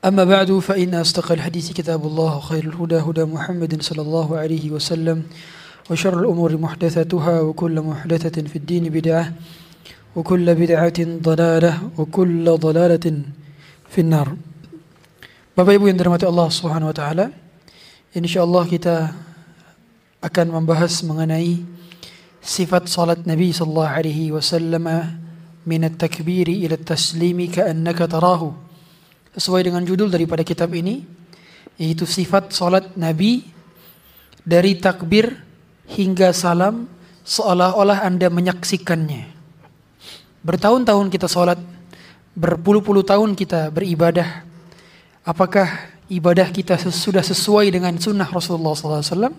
أما بعد فإن أصدق الحديث كتاب الله خير الهدى هدى محمد صلى الله عليه وسلم وشر الأمور محدثتها وكل محدثة في الدين بدعة وكل بدعة ضلالة وكل ضلالة في النار. بابا يبو الله سبحانه وتعالى إن شاء الله كتا أكان من بحث مغنائي صفة صلاة النبي صلى الله عليه وسلم من التكبير إلى التسليم كأنك تراه Sesuai dengan judul daripada kitab ini yaitu sifat salat Nabi dari takbir hingga salam seolah-olah Anda menyaksikannya. Bertahun-tahun kita salat, berpuluh-puluh tahun kita beribadah. Apakah ibadah kita sudah sesuai dengan sunnah Rasulullah SAW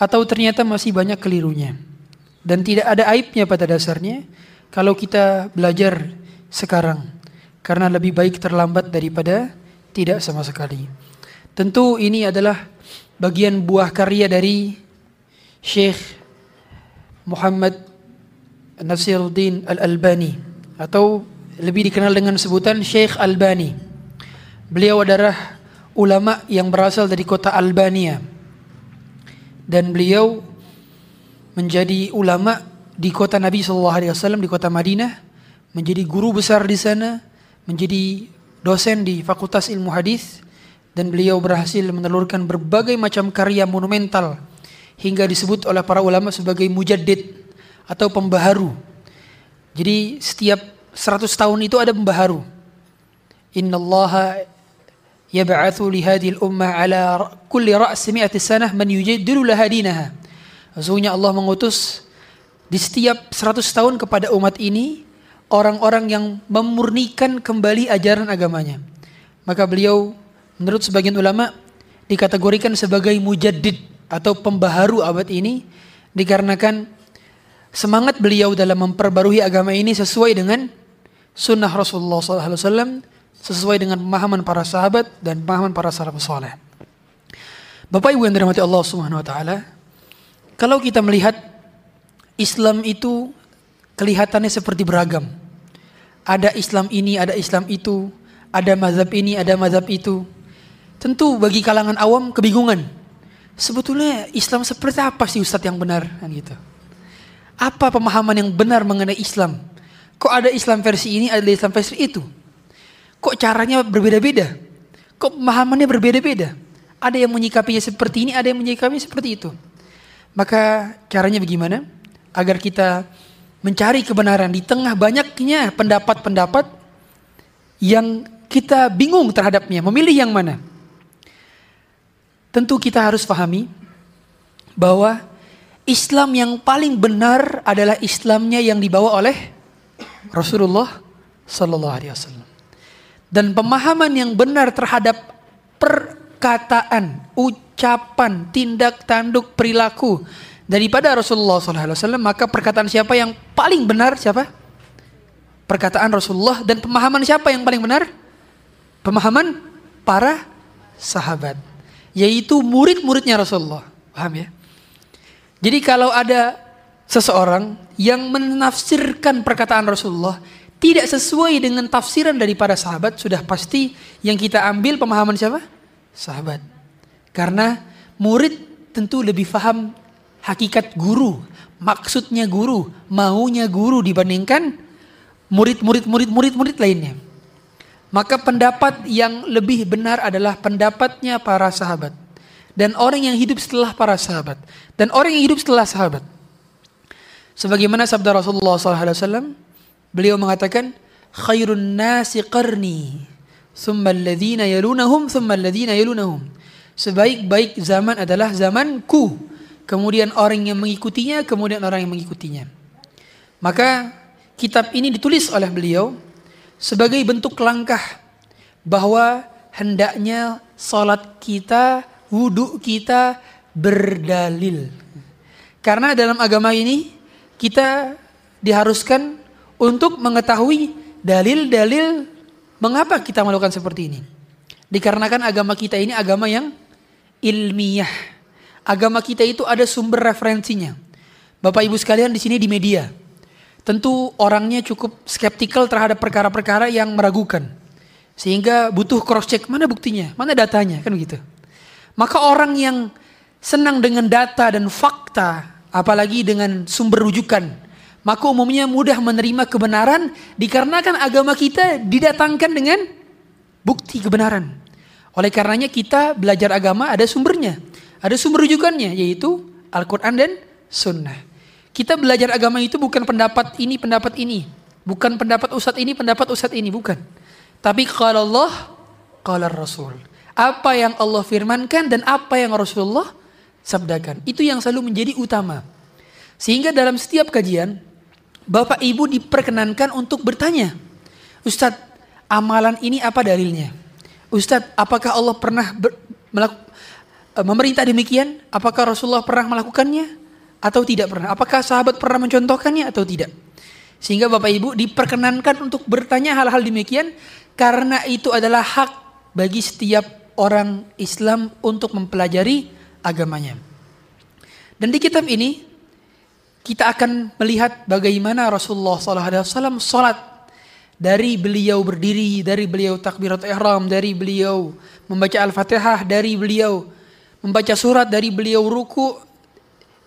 atau ternyata masih banyak kelirunya? Dan tidak ada aibnya pada dasarnya kalau kita belajar sekarang karena lebih baik terlambat daripada tidak sama sekali. Tentu ini adalah bagian buah karya dari Syekh Muhammad Nasiruddin Al-Albani atau lebih dikenal dengan sebutan Syekh Albani. Beliau adalah ulama yang berasal dari kota Albania. Dan beliau menjadi ulama di kota Nabi SAW di kota Madinah, menjadi guru besar di sana, menjadi dosen di Fakultas Ilmu Hadis dan beliau berhasil menelurkan berbagai macam karya monumental hingga disebut oleh para ulama sebagai mujaddid atau pembaharu. Jadi setiap 100 tahun itu ada pembaharu. Innallaha yab'athu li hadhihi al-ummah ala kulli ra's mi'ati sanah man yujaddilu laha dinaha. Sesungguhnya Allah mengutus di setiap 100 tahun kepada umat ini orang-orang yang memurnikan kembali ajaran agamanya. Maka beliau menurut sebagian ulama dikategorikan sebagai mujaddid atau pembaharu abad ini dikarenakan semangat beliau dalam memperbarui agama ini sesuai dengan sunnah Rasulullah SAW sesuai dengan pemahaman para sahabat dan pemahaman para salafus saleh. Bapak Ibu yang dirahmati Allah Subhanahu wa taala, kalau kita melihat Islam itu kelihatannya seperti beragam. Ada Islam ini, ada Islam itu, ada mazhab ini, ada mazhab itu. Tentu bagi kalangan awam kebingungan. Sebetulnya Islam seperti apa sih Ustadz yang benar kan gitu. Apa pemahaman yang benar mengenai Islam? Kok ada Islam versi ini, ada Islam versi itu? Kok caranya berbeda-beda? Kok pemahamannya berbeda-beda? Ada yang menyikapinya seperti ini, ada yang menyikapinya seperti itu. Maka caranya bagaimana? Agar kita mencari kebenaran di tengah banyaknya pendapat-pendapat yang kita bingung terhadapnya, memilih yang mana. Tentu kita harus pahami bahwa Islam yang paling benar adalah Islamnya yang dibawa oleh Rasulullah Sallallahu Alaihi Wasallam. Dan pemahaman yang benar terhadap perkataan, ucapan, tindak tanduk, perilaku daripada Rasulullah SAW, maka perkataan siapa yang paling benar siapa? Perkataan Rasulullah dan pemahaman siapa yang paling benar? Pemahaman para sahabat, yaitu murid-muridnya Rasulullah. Paham ya? Jadi kalau ada seseorang yang menafsirkan perkataan Rasulullah tidak sesuai dengan tafsiran dari para sahabat, sudah pasti yang kita ambil pemahaman siapa? Sahabat. Karena murid tentu lebih paham hakikat guru, maksudnya guru, maunya guru dibandingkan murid-murid murid-murid murid lainnya. Maka pendapat yang lebih benar adalah pendapatnya para sahabat dan orang yang hidup setelah para sahabat dan orang yang hidup setelah sahabat. Sebagaimana sabda Rasulullah SAW, Beliau mengatakan khairun nasi qarni thumma alladhina yalunahum thumma alladhina yalunahum. Sebaik-baik zaman adalah zamanku. Kemudian orang yang mengikutinya, kemudian orang yang mengikutinya. Maka kitab ini ditulis oleh beliau sebagai bentuk langkah bahwa hendaknya salat kita, wudhu kita berdalil. Karena dalam agama ini kita diharuskan untuk mengetahui dalil-dalil mengapa kita melakukan seperti ini. Dikarenakan agama kita ini agama yang ilmiah. Agama kita itu ada sumber referensinya. Bapak Ibu sekalian di sini di media. Tentu orangnya cukup skeptikal terhadap perkara-perkara yang meragukan. Sehingga butuh cross check mana buktinya, mana datanya, kan begitu. Maka orang yang senang dengan data dan fakta, apalagi dengan sumber rujukan, maka umumnya mudah menerima kebenaran dikarenakan agama kita didatangkan dengan bukti kebenaran. Oleh karenanya kita belajar agama ada sumbernya, ada sumber rujukannya yaitu Al-Quran dan Sunnah. Kita belajar agama itu bukan pendapat ini, pendapat ini. Bukan pendapat ustadz ini, pendapat ustadz ini, bukan. Tapi kalau Allah, kalau Rasul. Apa yang Allah firmankan dan apa yang Rasulullah sabdakan. Itu yang selalu menjadi utama. Sehingga dalam setiap kajian, Bapak Ibu diperkenankan untuk bertanya. Ustadz, amalan ini apa dalilnya? Ustadz, apakah Allah pernah ber, melaku, eh, memerintah demikian? Apakah Rasulullah pernah melakukannya? atau tidak pernah? Apakah sahabat pernah mencontohkannya atau tidak? Sehingga Bapak Ibu diperkenankan untuk bertanya hal-hal demikian karena itu adalah hak bagi setiap orang Islam untuk mempelajari agamanya. Dan di kitab ini kita akan melihat bagaimana Rasulullah SAW salat dari beliau berdiri, dari beliau takbirat ihram, dari beliau membaca Al-Fatihah, dari beliau membaca surat, dari beliau ruku,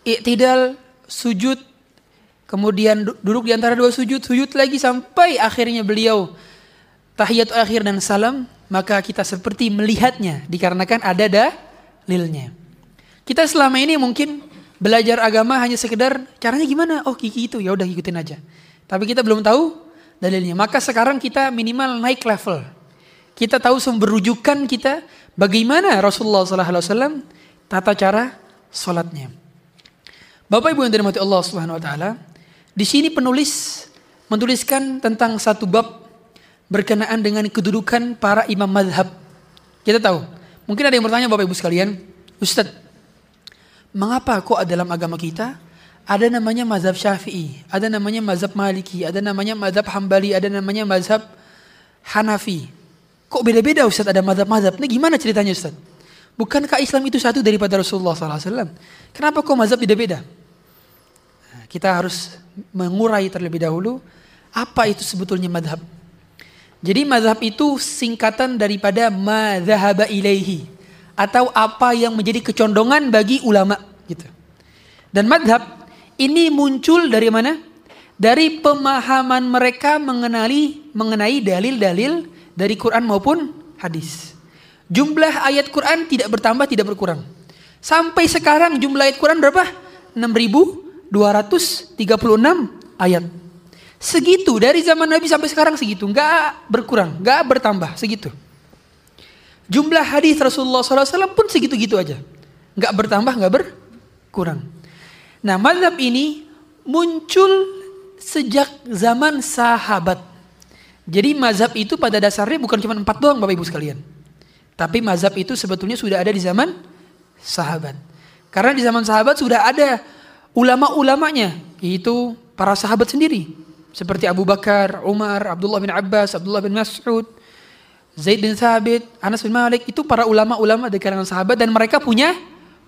iktidal, sujud, kemudian duduk di antara dua sujud, sujud lagi sampai akhirnya beliau tahiyat akhir dan salam, maka kita seperti melihatnya dikarenakan ada dalilnya. Kita selama ini mungkin belajar agama hanya sekedar caranya gimana? Oh kiki itu ya udah ikutin aja. Tapi kita belum tahu dalilnya. Maka sekarang kita minimal naik level. Kita tahu sumber rujukan kita bagaimana Rasulullah SAW tata cara sholatnya. Bapak Ibu yang dirahmati Allah Subhanahu wa taala, di sini penulis menuliskan tentang satu bab berkenaan dengan kedudukan para imam madhab. Kita tahu, mungkin ada yang bertanya Bapak Ibu sekalian, Ustaz, mengapa kok dalam agama kita ada namanya mazhab syafi'i, ada namanya mazhab maliki, ada namanya mazhab hambali, ada namanya mazhab hanafi. Kok beda-beda Ustaz ada mazhab-mazhab? Ini gimana ceritanya Ustaz? Bukankah Islam itu satu daripada Rasulullah SAW? Kenapa kok mazhab beda-beda? kita harus mengurai terlebih dahulu apa itu sebetulnya madhab. Jadi madhab itu singkatan daripada madhaba ilaihi atau apa yang menjadi kecondongan bagi ulama gitu. Dan madhab ini muncul dari mana? Dari pemahaman mereka mengenali mengenai dalil-dalil dari Quran maupun hadis. Jumlah ayat Quran tidak bertambah tidak berkurang. Sampai sekarang jumlah ayat Quran berapa? 6000 236 ayat. Segitu dari zaman Nabi sampai sekarang segitu, nggak berkurang, nggak bertambah, segitu. Jumlah hadis Rasulullah SAW pun segitu-gitu aja, nggak bertambah, nggak berkurang. Nah, mazhab ini muncul sejak zaman sahabat. Jadi mazhab itu pada dasarnya bukan cuma empat doang Bapak Ibu sekalian. Tapi mazhab itu sebetulnya sudah ada di zaman sahabat. Karena di zaman sahabat sudah ada ulama-ulamanya yaitu para sahabat sendiri seperti Abu Bakar, Umar, Abdullah bin Abbas, Abdullah bin Mas'ud, Zaid bin Thabit, Anas bin Malik itu para ulama-ulama dari kalangan sahabat dan mereka punya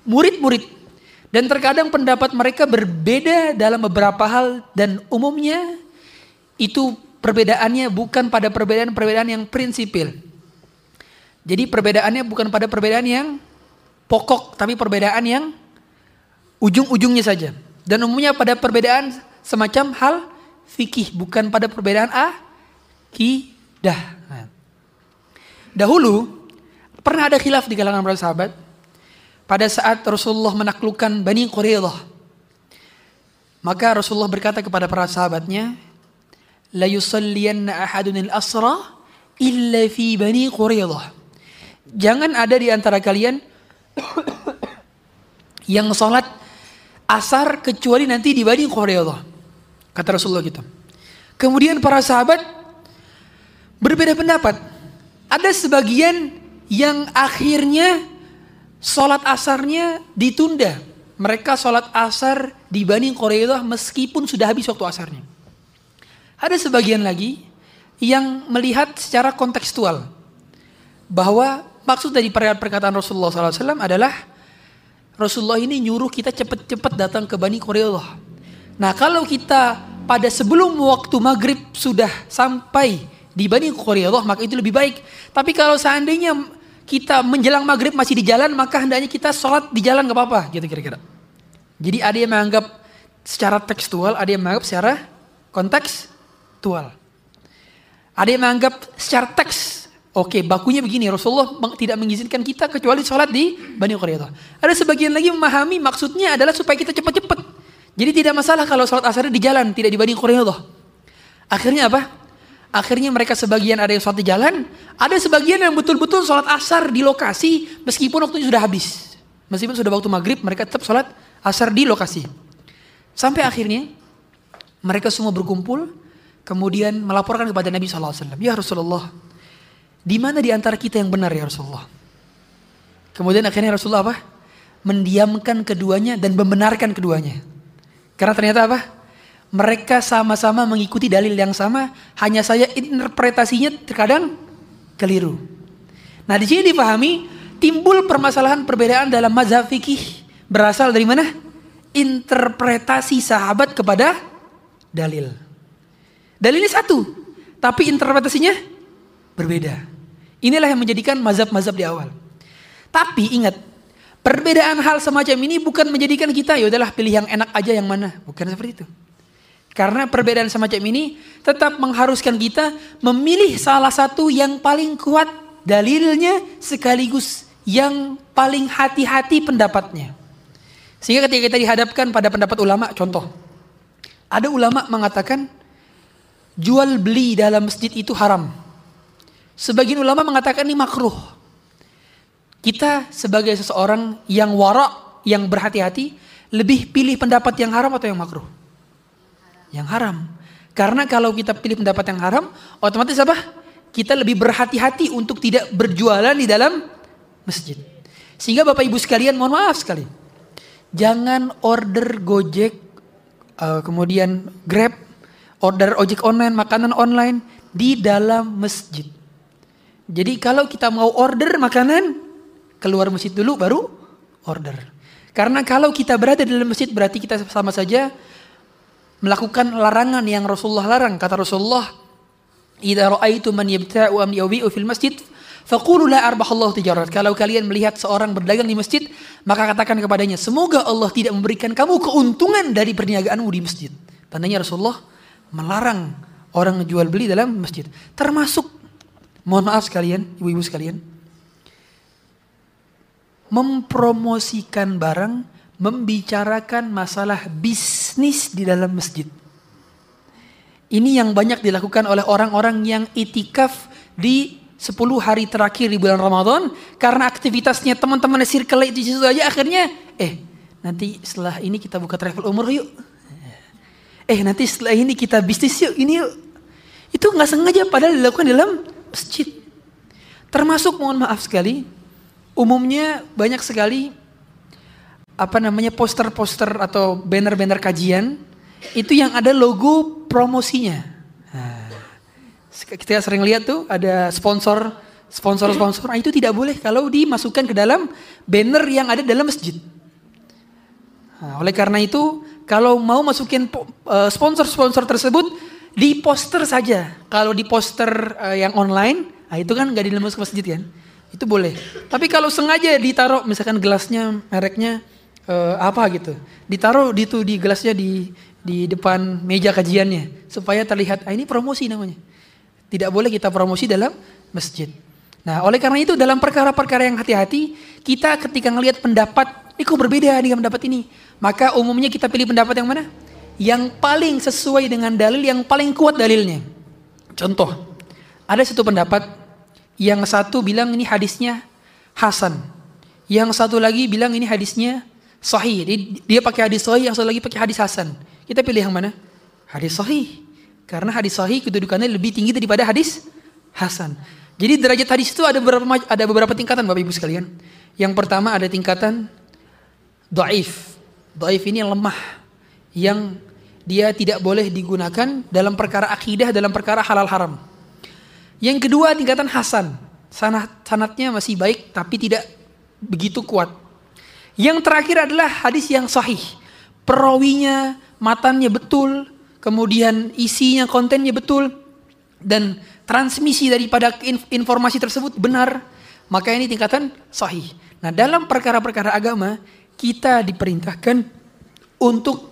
murid-murid dan terkadang pendapat mereka berbeda dalam beberapa hal dan umumnya itu perbedaannya bukan pada perbedaan-perbedaan yang prinsipil. Jadi perbedaannya bukan pada perbedaan yang pokok tapi perbedaan yang ujung-ujungnya saja. Dan umumnya pada perbedaan semacam hal fikih, bukan pada perbedaan akidah. Nah. Dahulu pernah ada khilaf di kalangan para sahabat pada saat Rasulullah menaklukkan Bani Quraidah. Maka Rasulullah berkata kepada para sahabatnya, "La yusalliyanna ahadun al-asra illa fi Bani Quraidah." Jangan ada di antara kalian yang salat asar kecuali nanti di Bani Quraidah. Kata Rasulullah gitu. Kemudian para sahabat berbeda pendapat. Ada sebagian yang akhirnya sholat asarnya ditunda. Mereka sholat asar di Bani Quraidah meskipun sudah habis waktu asarnya. Ada sebagian lagi yang melihat secara kontekstual bahwa maksud dari perkataan Rasulullah SAW adalah Rasulullah ini nyuruh kita cepat-cepat datang ke Bani Quraidah. Nah kalau kita pada sebelum waktu maghrib sudah sampai di Bani Quraidah maka itu lebih baik. Tapi kalau seandainya kita menjelang maghrib masih di jalan maka hendaknya kita sholat di jalan gak apa-apa gitu kira-kira. Jadi ada yang menganggap secara tekstual, ada yang menganggap secara kontekstual. Ada yang menganggap secara teks. Oke, bakunya begini. Rasulullah tidak mengizinkan kita kecuali sholat di Bani Quraidah. Ada sebagian lagi memahami maksudnya adalah supaya kita cepat-cepat. Jadi tidak masalah kalau sholat asar di jalan, tidak di Bani Quraidah. Akhirnya apa? Akhirnya mereka sebagian ada yang sholat di jalan, ada sebagian yang betul-betul sholat asar di lokasi meskipun waktunya sudah habis. Meskipun sudah waktu maghrib, mereka tetap sholat asar di lokasi. Sampai akhirnya mereka semua berkumpul, kemudian melaporkan kepada Nabi SAW. Ya Rasulullah, di mana di antara kita yang benar ya Rasulullah? Kemudian akhirnya Rasulullah apa? Mendiamkan keduanya dan membenarkan keduanya. Karena ternyata apa? Mereka sama-sama mengikuti dalil yang sama, hanya saja interpretasinya terkadang keliru. Nah di sini dipahami timbul permasalahan perbedaan dalam mazhab fikih berasal dari mana? Interpretasi sahabat kepada dalil. Dalilnya satu, tapi interpretasinya berbeda. Inilah yang menjadikan mazhab-mazhab di awal. Tapi ingat, perbedaan hal semacam ini bukan menjadikan kita ya udahlah pilih yang enak aja yang mana, bukan seperti itu. Karena perbedaan semacam ini tetap mengharuskan kita memilih salah satu yang paling kuat dalilnya sekaligus yang paling hati-hati pendapatnya. Sehingga ketika kita dihadapkan pada pendapat ulama, contoh, ada ulama mengatakan jual beli dalam masjid itu haram. Sebagian ulama mengatakan ini makruh. Kita sebagai seseorang yang warak, yang berhati-hati, lebih pilih pendapat yang haram atau yang makruh? Yang haram. Karena kalau kita pilih pendapat yang haram, otomatis apa? Kita lebih berhati-hati untuk tidak berjualan di dalam masjid. Sehingga Bapak Ibu sekalian, mohon maaf sekali. Jangan order Gojek, uh, kemudian Grab, order ojek online, makanan online di dalam masjid. Jadi kalau kita mau order makanan, keluar masjid dulu baru order. Karena kalau kita berada di dalam masjid berarti kita sama saja melakukan larangan yang Rasulullah larang. Kata Rasulullah, "Idza ra'aitu man yabta'u am fil masjid, faqulu la arbahallahu tijarat." Kalau kalian melihat seorang berdagang di masjid, maka katakan kepadanya, "Semoga Allah tidak memberikan kamu keuntungan dari perniagaanmu di masjid." Tandanya Rasulullah melarang orang jual beli dalam masjid. Termasuk Mohon maaf sekalian, ibu-ibu sekalian. Mempromosikan barang, membicarakan masalah bisnis di dalam masjid. Ini yang banyak dilakukan oleh orang-orang yang itikaf di 10 hari terakhir di bulan Ramadan karena aktivitasnya teman-teman circle itu situ aja akhirnya eh nanti setelah ini kita buka travel umur yuk. Eh nanti setelah ini kita bisnis yuk ini yuk. Itu nggak sengaja padahal dilakukan dalam masjid. Termasuk mohon maaf sekali, umumnya banyak sekali apa namanya poster-poster atau banner-banner kajian itu yang ada logo promosinya. Nah, kita sering lihat tuh ada sponsor, sponsor-sponsor. Nah, itu tidak boleh kalau dimasukkan ke dalam banner yang ada dalam masjid. Nah, oleh karena itu, kalau mau masukin eh, sponsor-sponsor tersebut, di poster saja. Kalau di poster uh, yang online, nah itu kan nggak dilemus ke masjid kan? Itu boleh. Tapi kalau sengaja ditaruh misalkan gelasnya mereknya uh, apa gitu, ditaruh di tuh di gelasnya di di depan meja kajiannya supaya terlihat ah, ini promosi namanya. Tidak boleh kita promosi dalam masjid. Nah, oleh karena itu dalam perkara-perkara yang hati-hati, kita ketika ngelihat pendapat, ini kok berbeda dengan pendapat ini, maka umumnya kita pilih pendapat yang mana? yang paling sesuai dengan dalil yang paling kuat dalilnya. Contoh, ada satu pendapat yang satu bilang ini hadisnya hasan. Yang satu lagi bilang ini hadisnya sahih. Dia, dia pakai hadis sahih, yang satu lagi pakai hadis hasan. Kita pilih yang mana? Hadis sahih. Karena hadis sahih kedudukannya lebih tinggi daripada hadis hasan. Jadi derajat hadis itu ada beberapa ada beberapa tingkatan Bapak Ibu sekalian. Yang pertama ada tingkatan doaif. Doaif ini yang lemah yang dia tidak boleh digunakan dalam perkara akidah, dalam perkara halal haram. Yang kedua tingkatan hasan, sanat sanatnya masih baik tapi tidak begitu kuat. Yang terakhir adalah hadis yang sahih, perawinya, matannya betul, kemudian isinya, kontennya betul, dan transmisi daripada informasi tersebut benar, maka ini tingkatan sahih. Nah, dalam perkara-perkara agama, kita diperintahkan untuk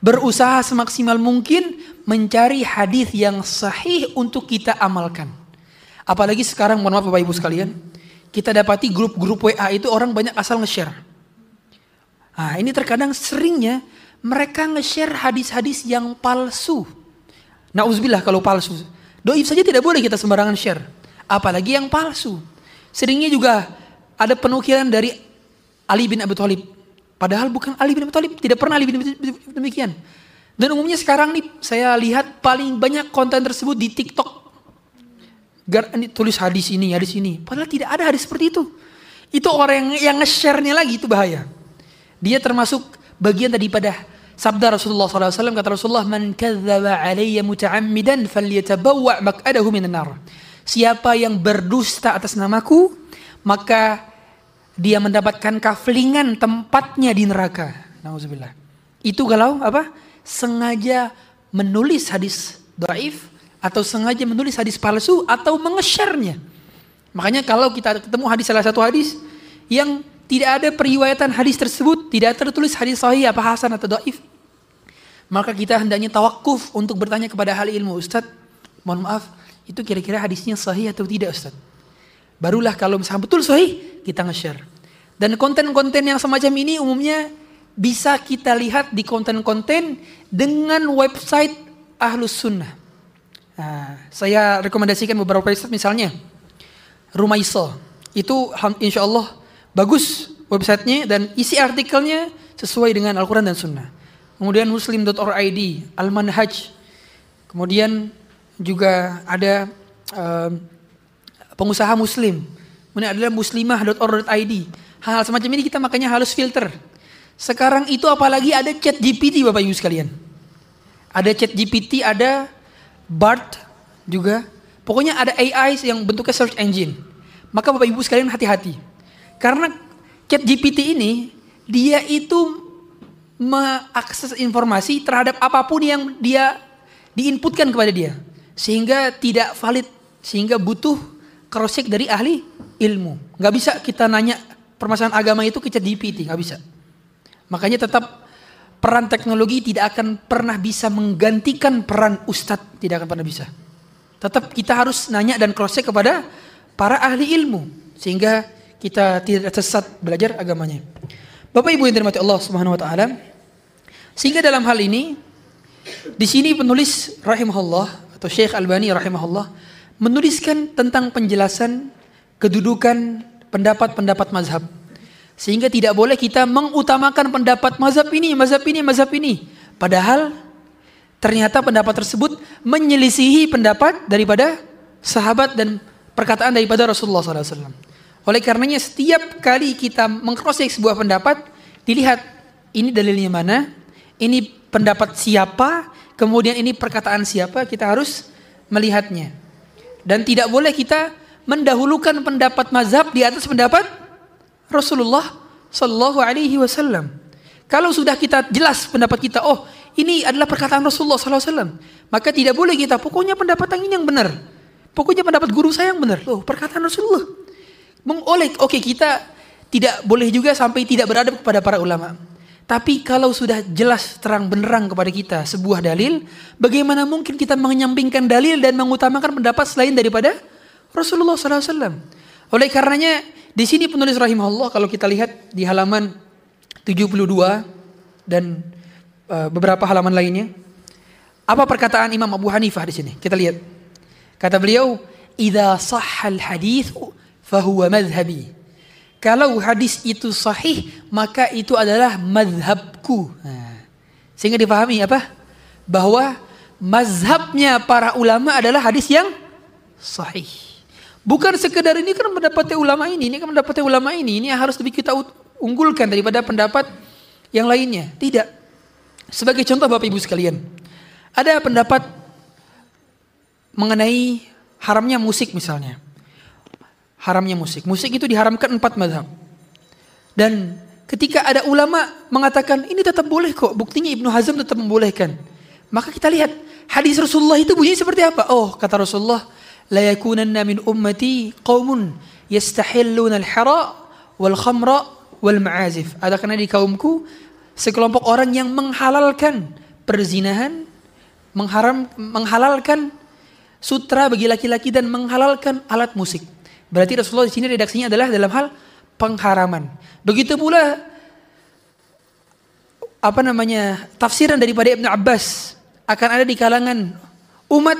berusaha semaksimal mungkin mencari hadis yang sahih untuk kita amalkan. Apalagi sekarang, mohon maaf Bapak Ibu sekalian, kita dapati grup-grup WA itu orang banyak asal nge-share. Nah, ini terkadang seringnya mereka nge-share hadis-hadis yang palsu. Nauzubillah kalau palsu. Doib saja tidak boleh kita sembarangan share. Apalagi yang palsu. Seringnya juga ada penukilan dari Ali bin Abi Thalib. Padahal bukan Ali bin Abi Thalib. Tidak pernah Ali bin Abi Thalib demikian. Dan umumnya sekarang nih saya lihat paling banyak konten tersebut di TikTok. Ini tulis hadis ini, hadis ini. Padahal tidak ada hadis seperti itu. Itu orang yang, yang nge-share-nya lagi itu bahaya. Dia termasuk bagian daripada Sabda Rasulullah SAW kata Rasulullah man kadzdzaba alayya muta'ammidan falyatabawwa maq'adahu minan nar. Siapa yang berdusta atas namaku maka dia mendapatkan kaflingan tempatnya di neraka. Nauzubillah. Itu kalau apa? Sengaja menulis hadis dhaif atau sengaja menulis hadis palsu atau mengesyarnya. Makanya kalau kita ketemu hadis salah satu hadis yang tidak ada periwayatan hadis tersebut, tidak tertulis hadis sahih apa hasan atau dhaif. Maka kita hendaknya tawakuf untuk bertanya kepada hal ilmu. Ustaz, mohon maaf, itu kira-kira hadisnya sahih atau tidak Ustaz? Barulah kalau misalnya betul sahih, kita nge-share. Dan konten-konten yang semacam ini umumnya bisa kita lihat di konten-konten dengan website Ahlus Sunnah. Nah, saya rekomendasikan beberapa website misalnya Rumah Iso. Itu insya Allah Bagus websitenya dan isi artikelnya sesuai dengan Al-Quran dan Sunnah. Kemudian muslim.org, Al-Manhaj. Kemudian juga ada uh, pengusaha muslim. Kemudian adalah muslimah.org.id. Hal-hal semacam ini kita makanya harus filter. Sekarang itu apalagi ada chat GPT Bapak Ibu sekalian. Ada chat GPT, ada BART juga. Pokoknya ada AI yang bentuknya search engine. Maka Bapak Ibu sekalian hati-hati. Karena chat GPT ini dia itu mengakses informasi terhadap apa pun yang dia diinputkan kepada dia. Sehingga tidak valid sehingga butuh cross check dari ahli ilmu. Nggak bisa kita nanya permasalahan agama itu ke chat GPT nggak bisa. Makanya tetap peran teknologi tidak akan pernah bisa menggantikan peran ustadz tidak akan pernah bisa. Tetap kita harus nanya dan cross check kepada para ahli ilmu. Sehingga kita tidak sesat belajar agamanya. Bapak Ibu yang dirahmati Allah Subhanahu wa taala, sehingga dalam hal ini di sini penulis rahimahullah atau Syekh Albani rahimahullah menuliskan tentang penjelasan kedudukan pendapat-pendapat mazhab. Sehingga tidak boleh kita mengutamakan pendapat mazhab ini, mazhab ini, mazhab ini. Padahal ternyata pendapat tersebut menyelisihi pendapat daripada sahabat dan perkataan daripada Rasulullah SAW. Oleh karenanya setiap kali kita mengcrosscheck sebuah pendapat, dilihat ini dalilnya mana, ini pendapat siapa, kemudian ini perkataan siapa, kita harus melihatnya. Dan tidak boleh kita mendahulukan pendapat mazhab di atas pendapat Rasulullah Sallallahu Alaihi Wasallam. Kalau sudah kita jelas pendapat kita, oh ini adalah perkataan Rasulullah Wasallam, maka tidak boleh kita pokoknya pendapat yang ini yang benar, pokoknya pendapat guru saya yang benar. Loh perkataan Rasulullah mengolek. Oke, kita tidak boleh juga sampai tidak beradab kepada para ulama. Tapi kalau sudah jelas terang benerang kepada kita sebuah dalil, bagaimana mungkin kita menyampingkan dalil dan mengutamakan pendapat selain daripada Rasulullah SAW? Oleh karenanya di sini penulis rahimahullah kalau kita lihat di halaman 72 dan uh, beberapa halaman lainnya, apa perkataan Imam Abu Hanifah di sini? Kita lihat. Kata beliau, "Idza sahhal hadits fahuwa madhabi. Kalau hadis itu sahih, maka itu adalah madhabku. Sehingga dipahami apa? Bahwa mazhabnya para ulama adalah hadis yang sahih. Bukan sekedar ini kan mendapatnya ulama ini, ini kan mendapatnya ulama ini, ini harus lebih kita unggulkan daripada pendapat yang lainnya. Tidak. Sebagai contoh Bapak Ibu sekalian, ada pendapat mengenai haramnya musik misalnya haramnya musik. Musik itu diharamkan empat madhab. Dan ketika ada ulama mengatakan ini tetap boleh kok, buktinya Ibnu Hazm tetap membolehkan. Maka kita lihat hadis Rasulullah itu bunyinya seperti apa? Oh kata Rasulullah, la yakunanna min ummati qaumun yastahilluna al-hara wal khamra wal ma'azif. Ada karena di kaumku sekelompok orang yang menghalalkan perzinahan, mengharam menghalalkan sutra bagi laki-laki dan menghalalkan alat musik. Berarti Rasulullah di sini redaksinya adalah dalam hal pengharaman. Begitu pula apa namanya tafsiran daripada Ibnu Abbas akan ada di kalangan umat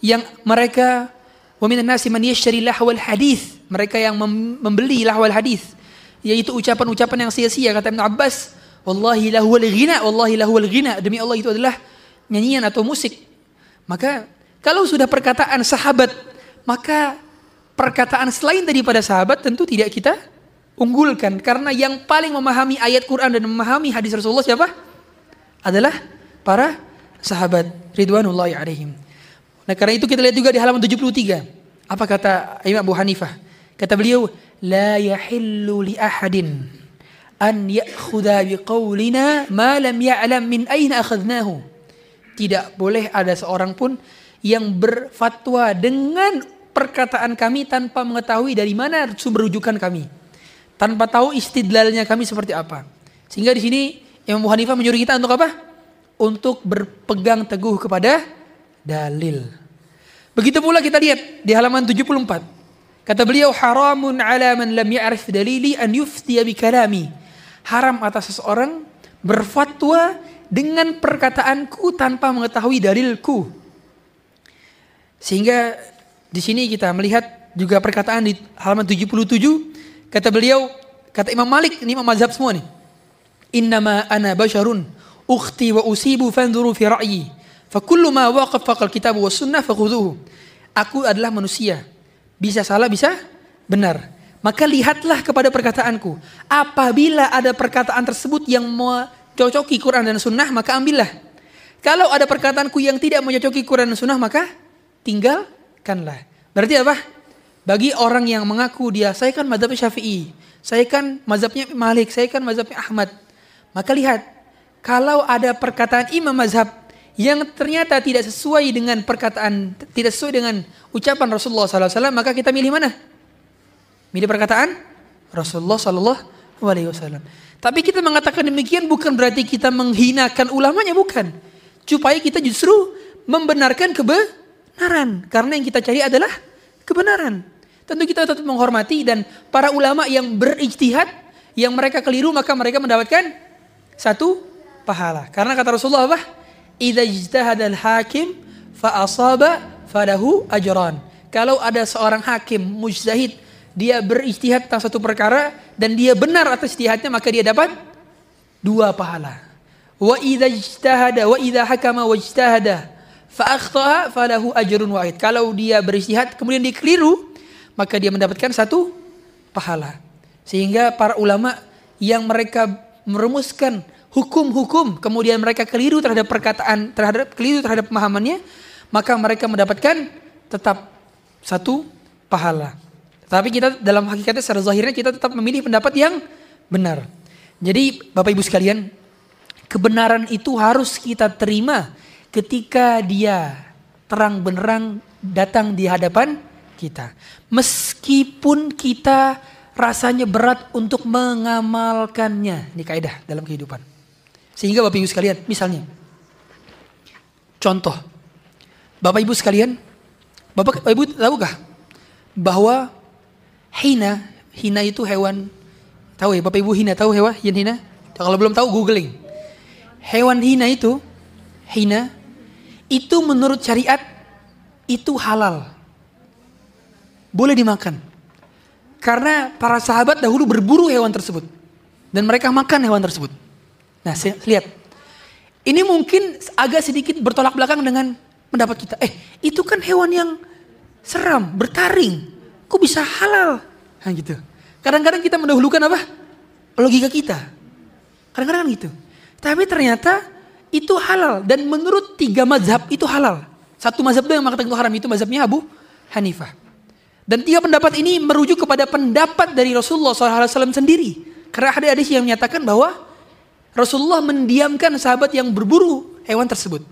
yang mereka wa minan nasi man lahwal hadis mereka yang membeli lahwal hadis yaitu ucapan-ucapan yang sia-sia. Kata Ibnu Abbas wallahi lahwal ghina wallahi lahwal ghina. Demi Allah itu adalah nyanyian atau musik. Maka kalau sudah perkataan sahabat maka perkataan selain daripada sahabat tentu tidak kita unggulkan karena yang paling memahami ayat Quran dan memahami hadis Rasulullah siapa? Adalah para sahabat ridwanullahi alaihim. Nah, karena itu kita lihat juga di halaman 73. Apa kata Imam Abu Hanifah? Kata beliau, "La yahillu li ahadin an ya'khudha biqaulina ma lam ya'lam min aina akhadnahu." Tidak boleh ada seorang pun yang berfatwa dengan perkataan kami tanpa mengetahui dari mana sumber rujukan kami tanpa tahu istidlalnya kami seperti apa. Sehingga di sini Imam Hanifah menyuruh kita untuk apa? Untuk berpegang teguh kepada dalil. Begitu pula kita lihat di halaman 74. Kata beliau haramun ala man lam ya'rif dalili an yuftiya. Haram atas seseorang berfatwa dengan perkataanku tanpa mengetahui dalilku. Sehingga di sini kita melihat juga perkataan di halaman 77 Kata beliau, kata Imam Malik, ini Imam mazhab semua nih. Innama ana basharun ukhti wa usibu fanzuru fi ra'yi. Fa kullu ma waqaf faqal kitab wa sunnah fakhudhuhu. Aku adalah manusia. Bisa salah, bisa benar. Maka lihatlah kepada perkataanku. Apabila ada perkataan tersebut yang mencocoki Quran dan sunnah, maka ambillah. Kalau ada perkataanku yang tidak mencocoki Quran dan sunnah, maka tinggalkanlah. Berarti apa? Bagi orang yang mengaku dia, saya kan mazhabnya Syafi'i, saya kan mazhabnya Malik, saya kan mazhabnya Ahmad. Maka lihat, kalau ada perkataan imam mazhab yang ternyata tidak sesuai dengan perkataan, tidak sesuai dengan ucapan Rasulullah SAW, maka kita milih mana? Milih perkataan Rasulullah SAW. Tapi kita mengatakan demikian bukan berarti kita menghinakan ulamanya, bukan. Supaya kita justru membenarkan kebenaran. Karena yang kita cari adalah kebenaran. Tentu kita tetap menghormati dan para ulama yang berijtihad, yang mereka keliru maka mereka mendapatkan satu pahala. Karena kata Rasulullah apa? Idza ijtahadal hakim fa falahu ajran. Kalau ada seorang hakim mujtahid dia berijtihad tentang satu perkara dan dia benar atas ijtihadnya maka dia dapat dua pahala. Wa idza ijtahada wa idza hakama fa akhtaha falahu ajrun wahid. Kalau dia berijtihad kemudian dia keliru maka dia mendapatkan satu pahala. Sehingga para ulama yang mereka merumuskan hukum-hukum kemudian mereka keliru terhadap perkataan terhadap keliru terhadap pemahamannya maka mereka mendapatkan tetap satu pahala. Tapi kita dalam hakikatnya secara zahirnya kita tetap memilih pendapat yang benar. Jadi Bapak Ibu sekalian, kebenaran itu harus kita terima ketika dia terang benerang datang di hadapan kita. Meskipun kita rasanya berat untuk mengamalkannya. Ini kaidah dalam kehidupan. Sehingga Bapak Ibu sekalian, misalnya. Contoh. Bapak Ibu sekalian, Bapak Ibu tahukah bahwa hina, hina itu hewan tahu ya Bapak Ibu hina tahu hewan hina? Kalau belum tahu googling. Hewan hina itu hina itu menurut syariat itu halal boleh dimakan. Karena para sahabat dahulu berburu hewan tersebut. Dan mereka makan hewan tersebut. Nah, lihat. Ini mungkin agak sedikit bertolak belakang dengan pendapat kita. Eh, itu kan hewan yang seram, bertaring. Kok bisa halal? Nah, gitu. Kadang-kadang kita mendahulukan apa? Logika kita. Kadang-kadang gitu. Tapi ternyata itu halal. Dan menurut tiga mazhab itu halal. Satu mazhab itu yang mengatakan itu haram. Itu mazhabnya Abu Hanifah. Dan tiga pendapat ini merujuk kepada pendapat dari Rasulullah SAW sendiri. Karena ada hadis yang menyatakan bahwa Rasulullah mendiamkan sahabat yang berburu hewan tersebut.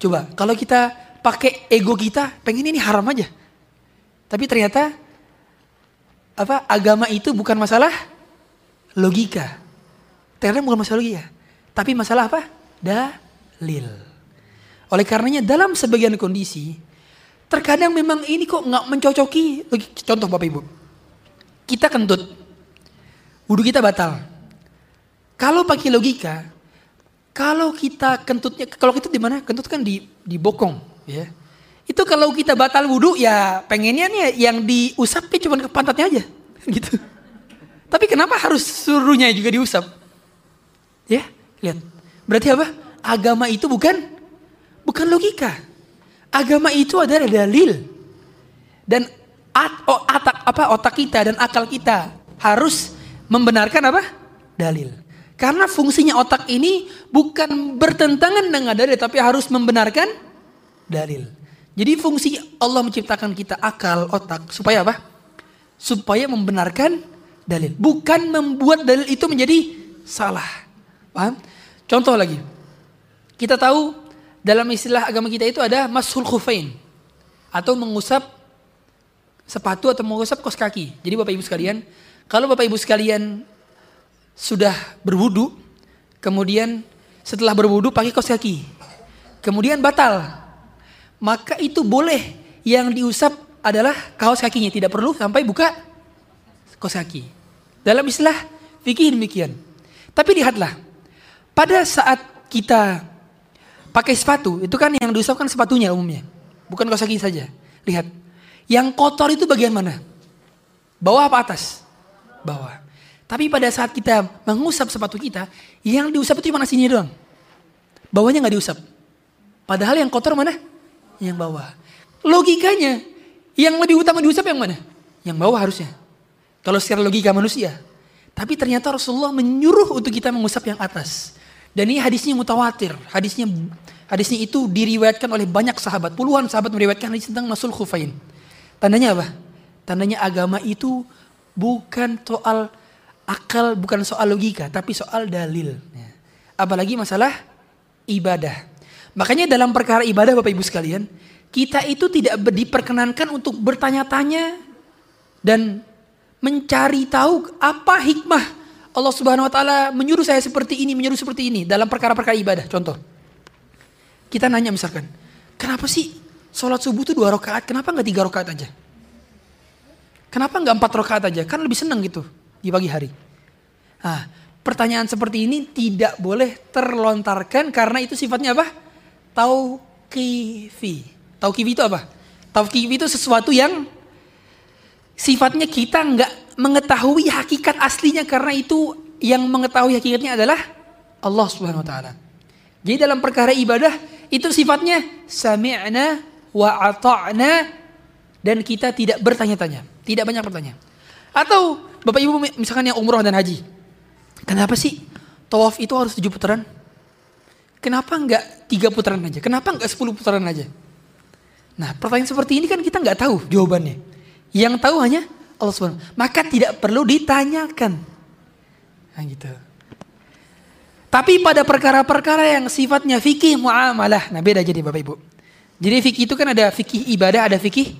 Coba, kalau kita pakai ego kita, pengen ini haram aja. Tapi ternyata apa agama itu bukan masalah logika. Ternyata bukan masalah logika. Tapi masalah apa? Dalil. Oleh karenanya dalam sebagian kondisi, terkadang memang ini kok nggak mencocoki. Contoh Bapak Ibu. Kita kentut. Wudhu kita batal. Kalau pakai logika, kalau kita kentutnya, kalau kentut di mana? Kentut kan di di bokong, ya. Itu kalau kita batal wudhu ya pengennya nih yang diusap cuma ke pantatnya aja, gitu. Tapi kenapa harus suruhnya juga diusap? Ya, lihat. Berarti apa? Agama itu bukan bukan logika. Agama itu adalah dalil. Dan at, oh, atak apa otak kita dan akal kita harus membenarkan apa? Dalil. Karena fungsinya otak ini bukan bertentangan dengan dalil tapi harus membenarkan dalil. Jadi fungsi Allah menciptakan kita akal, otak supaya apa? Supaya membenarkan dalil, bukan membuat dalil itu menjadi salah. Paham? Contoh lagi. Kita tahu dalam istilah agama kita itu ada mashul khufain atau mengusap sepatu atau mengusap kos kaki. Jadi Bapak Ibu sekalian, kalau Bapak Ibu sekalian sudah berwudu, kemudian setelah berwudu pakai kos kaki, kemudian batal, maka itu boleh yang diusap adalah kaos kakinya, tidak perlu sampai buka kos kaki. Dalam istilah fikih demikian. Tapi lihatlah, pada saat kita pakai sepatu, itu kan yang diusapkan sepatunya umumnya, bukan kaos kaki saja. Lihat, yang kotor itu bagian mana? Bawah apa atas? Bawah. Tapi pada saat kita mengusap sepatu kita, yang diusap itu cuma sini doang. Bawahnya nggak diusap. Padahal yang kotor mana? Yang bawah. Logikanya, yang lebih utama diusap yang mana? Yang bawah harusnya. Kalau secara logika manusia. Tapi ternyata Rasulullah menyuruh untuk kita mengusap yang atas. Dan ini hadisnya mutawatir. Hadisnya hadisnya itu diriwayatkan oleh banyak sahabat. Puluhan sahabat meriwayatkan hadis tentang masul khufain. Tandanya apa? Tandanya agama itu bukan soal akal bukan soal logika tapi soal dalil. Ya. Apalagi masalah ibadah. Makanya dalam perkara ibadah Bapak Ibu sekalian, kita itu tidak diperkenankan untuk bertanya-tanya dan mencari tahu apa hikmah Allah Subhanahu wa taala menyuruh saya seperti ini, menyuruh seperti ini dalam perkara-perkara ibadah. Contoh. Kita nanya misalkan, kenapa sih sholat subuh itu dua rakaat, kenapa nggak tiga rakaat aja? Kenapa nggak empat rakaat aja? Kan lebih senang gitu di pagi hari. Nah, pertanyaan seperti ini tidak boleh terlontarkan karena itu sifatnya apa? Tauqifi. Tauqifi itu apa? Tauqifi itu sesuatu yang sifatnya kita nggak mengetahui hakikat aslinya karena itu yang mengetahui hakikatnya adalah Allah Subhanahu wa taala. Jadi dalam perkara ibadah itu sifatnya sami'na wa ata'na dan kita tidak bertanya-tanya, tidak banyak bertanya. Atau Bapak Ibu misalkan yang umroh dan haji. Kenapa sih tawaf itu harus tujuh putaran? Kenapa enggak tiga putaran aja? Kenapa enggak sepuluh putaran aja? Nah pertanyaan seperti ini kan kita nggak tahu jawabannya. Yang tahu hanya Allah SWT. Maka tidak perlu ditanyakan. Nah gitu. Tapi pada perkara-perkara yang sifatnya fikih muamalah. Nah beda jadi Bapak Ibu. Jadi fikih itu kan ada fikih ibadah, ada fikih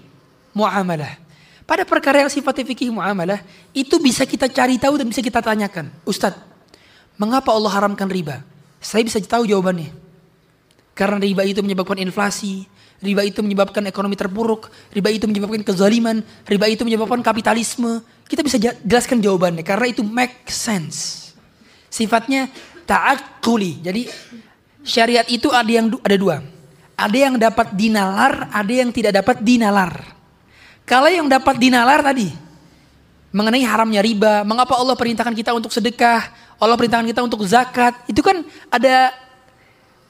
muamalah. Pada perkara yang sifatnya fikih muamalah, itu bisa kita cari tahu dan bisa kita tanyakan. Ustadz, mengapa Allah haramkan riba? Saya bisa tahu jawabannya. Karena riba itu menyebabkan inflasi, riba itu menyebabkan ekonomi terpuruk, riba itu menyebabkan kezaliman, riba itu menyebabkan kapitalisme. Kita bisa jelaskan jawabannya karena itu make sense. Sifatnya ta'akuli. Jadi syariat itu ada yang ada dua. Ada yang dapat dinalar, ada yang tidak dapat dinalar. Kalau yang dapat dinalar tadi mengenai haramnya riba, mengapa Allah perintahkan kita untuk sedekah, Allah perintahkan kita untuk zakat, itu kan ada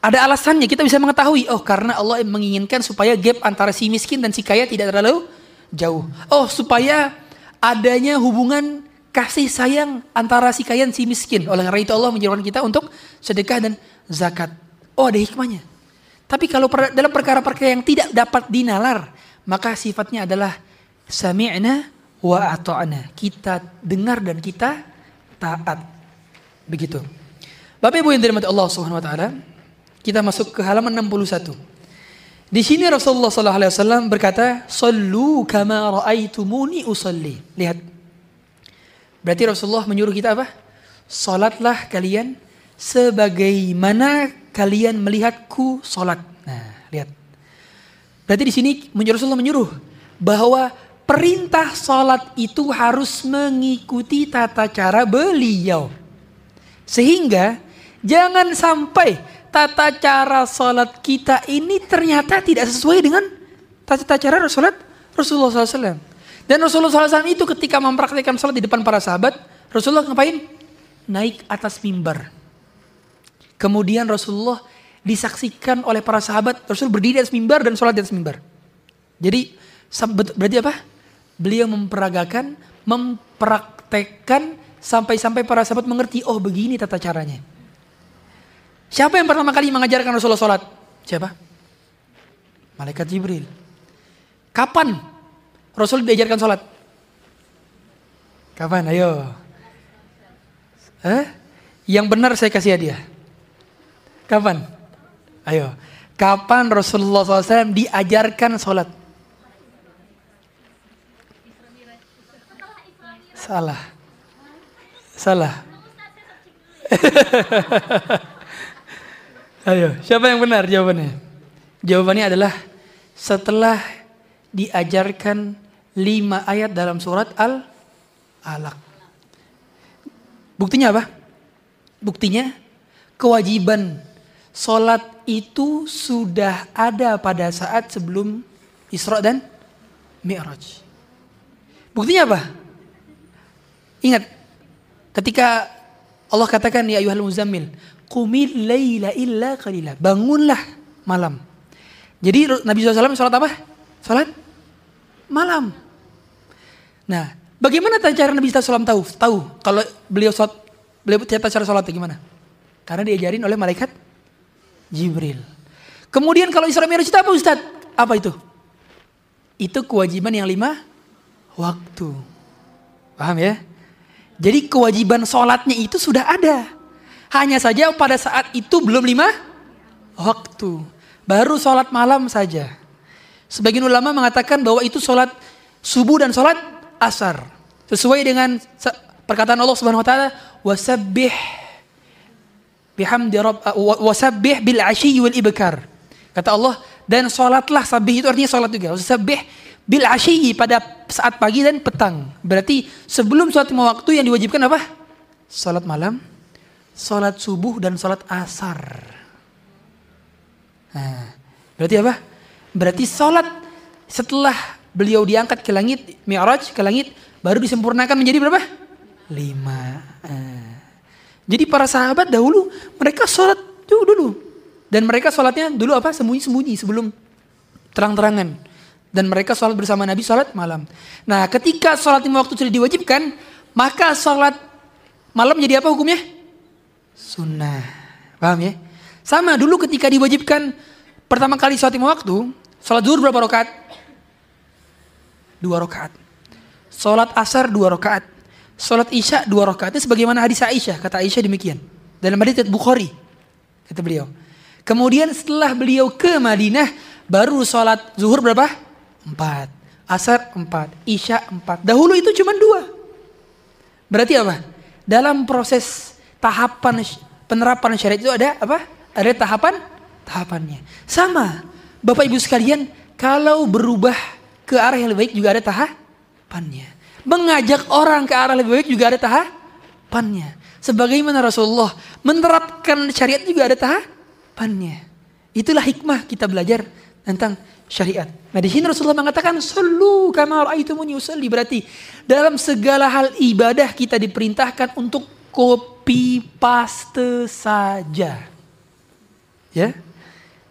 ada alasannya. Kita bisa mengetahui, oh karena Allah menginginkan supaya gap antara si miskin dan si kaya tidak terlalu jauh. Oh supaya adanya hubungan kasih sayang antara si kaya dan si miskin. Oleh karena itu Allah menjadikan kita untuk sedekah dan zakat. Oh ada hikmahnya. Tapi kalau dalam perkara-perkara yang tidak dapat dinalar, maka sifatnya adalah sami'na wa ata'na. Kita dengar dan kita taat. Begitu. Bapak Ibu yang dirahmati Allah Subhanahu wa taala, kita masuk ke halaman 61. Di sini Rasulullah SAW berkata, "Sallu kama ra'aitumuni usalli." Lihat. Berarti Rasulullah menyuruh kita apa? Salatlah kalian sebagaimana kalian melihatku salat. Nah, lihat. Berarti di sini Rasulullah menyuruh bahwa perintah salat itu harus mengikuti tata cara beliau. Sehingga jangan sampai tata cara sholat kita ini ternyata tidak sesuai dengan tata cara sholat Rasulullah SAW. Dan Rasulullah SAW itu ketika mempraktikkan sholat di depan para sahabat, Rasulullah ngapain? Naik atas mimbar. Kemudian Rasulullah disaksikan oleh para sahabat, Rasul berdiri di atas mimbar dan sholat di atas mimbar. Jadi berarti apa? Beliau memperagakan, mempraktekkan sampai-sampai para sahabat mengerti, oh begini tata caranya. Siapa yang pertama kali mengajarkan Rasulullah sholat? Siapa? Malaikat Jibril. Kapan Rasul diajarkan sholat? Kapan? Ayo. Eh? Yang benar saya kasih hadiah. Kapan? Ayo. Kapan Rasulullah SAW diajarkan sholat? Salah. Salah. Ayo, siapa yang benar jawabannya? Jawabannya adalah setelah diajarkan lima ayat dalam surat Al-Alaq. Buktinya apa? Buktinya kewajiban sholat itu sudah ada pada saat sebelum Isra dan Mi'raj. Buktinya apa? Ingat, ketika Allah katakan ya ayuhal muzammil, Qumil layla illa qalila. Bangunlah malam. Jadi Nabi SAW sholat apa? Sholat malam. Nah, bagaimana cara Nabi SAW tahu? Tahu kalau beliau sholat, beliau tata cara sholat gimana? Karena diajarin oleh malaikat Jibril. Kemudian kalau Isra Mi'raj itu apa Ustaz? Apa itu? Itu kewajiban yang lima waktu. Paham ya? Jadi kewajiban sholatnya itu sudah ada. Hanya saja pada saat itu belum lima waktu. Baru sholat malam saja. Sebagian ulama mengatakan bahwa itu sholat subuh dan sholat asar. Sesuai dengan perkataan Allah Subhanahu Wa Taala, wasabbih bihamdi rabb wasabbih bil ashi wal ibkar. Kata Allah dan sholatlah sabih itu artinya sholat juga. Wasabbih bil ashi pada saat pagi dan petang. Berarti sebelum sholat lima waktu yang diwajibkan apa? Sholat malam, sholat subuh dan sholat asar. Nah, berarti apa? Berarti sholat setelah beliau diangkat ke langit, mi'raj ke langit, baru disempurnakan menjadi berapa? Lima. Nah. Jadi para sahabat dahulu mereka sholat dulu dulu. Dan mereka sholatnya dulu apa? Sembunyi-sembunyi sebelum terang-terangan. Dan mereka sholat bersama Nabi sholat malam. Nah ketika sholat lima waktu sudah diwajibkan, maka sholat malam jadi apa hukumnya? Sunnah. Paham ya? Sama dulu ketika diwajibkan pertama kali sholat lima waktu, sholat zuhur berapa rakaat? Dua rakaat. Sholat asar dua rakaat. Sholat isya dua rakaat. Itu sebagaimana hadis Aisyah. Kata Aisyah demikian. Dalam hadis Bukhari. Kata beliau. Kemudian setelah beliau ke Madinah, baru sholat zuhur berapa? Empat. Asar empat. Isya empat. Dahulu itu cuma dua. Berarti apa? Dalam proses tahapan penerapan syariat itu ada apa? Ada tahapan tahapannya. Sama, Bapak Ibu sekalian, kalau berubah ke arah yang lebih baik juga ada tahapannya. Mengajak orang ke arah lebih baik juga ada tahapannya. Sebagaimana Rasulullah menerapkan syariat juga ada tahapannya. Itulah hikmah kita belajar tentang syariat. Nah di sini Rasulullah mengatakan selu kama raaitumuni usalli berarti dalam segala hal ibadah kita diperintahkan untuk copy paste saja. Ya.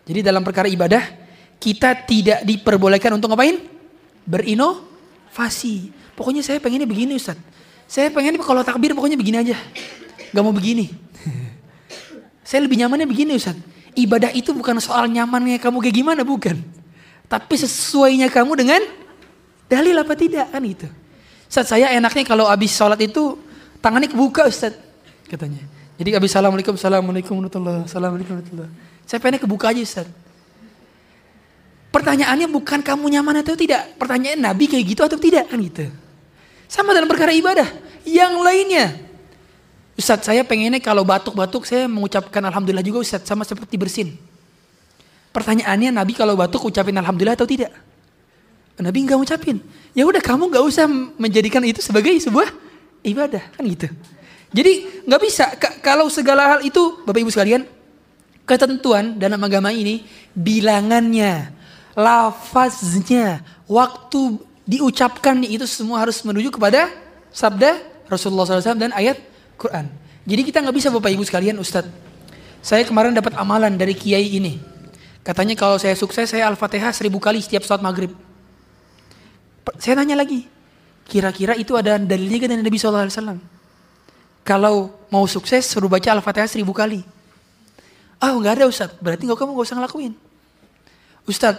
Jadi dalam perkara ibadah kita tidak diperbolehkan untuk ngapain? Berinovasi. Pokoknya saya pengennya begini Ustaz. Saya pengen kalau takbir pokoknya begini aja. Gak mau begini. saya lebih nyamannya begini Ustaz. Ibadah itu bukan soal nyamannya kamu kayak gimana, bukan. Tapi sesuainya kamu dengan dalil apa tidak kan itu. Ustaz saya enaknya kalau habis sholat itu tangannya kebuka Ustaz katanya. Jadi habis assalamualaikum, assalamualaikum warahmatullahi assalamualaikum warahmatullahi. Saya pengen kebuka aja Ustaz. Pertanyaannya bukan kamu nyaman atau tidak. Pertanyaan Nabi kayak gitu atau tidak kan gitu. Sama dalam perkara ibadah. Yang lainnya. Ustadz saya pengennya kalau batuk-batuk saya mengucapkan Alhamdulillah juga Ustadz. Sama seperti bersin. Pertanyaannya Nabi kalau batuk ucapin Alhamdulillah atau tidak? Nabi nggak ngucapin. Ya udah kamu nggak usah menjadikan itu sebagai sebuah ibadah kan gitu. Jadi nggak bisa kalau segala hal itu Bapak Ibu sekalian ketentuan dalam agama ini bilangannya, lafaznya, waktu diucapkan itu semua harus menuju kepada sabda Rasulullah SAW dan ayat Quran. Jadi kita nggak bisa Bapak Ibu sekalian Ustadz. Saya kemarin dapat amalan dari kiai ini. Katanya kalau saya sukses saya Al-Fatihah seribu kali setiap sholat maghrib. Saya tanya lagi, kira-kira itu ada dalilnya dari Nabi SAW? Kalau mau sukses suruh baca Al-Fatihah seribu kali. Ah oh, nggak ada Ustaz, berarti nggak kamu nggak usah ngelakuin. Ustaz,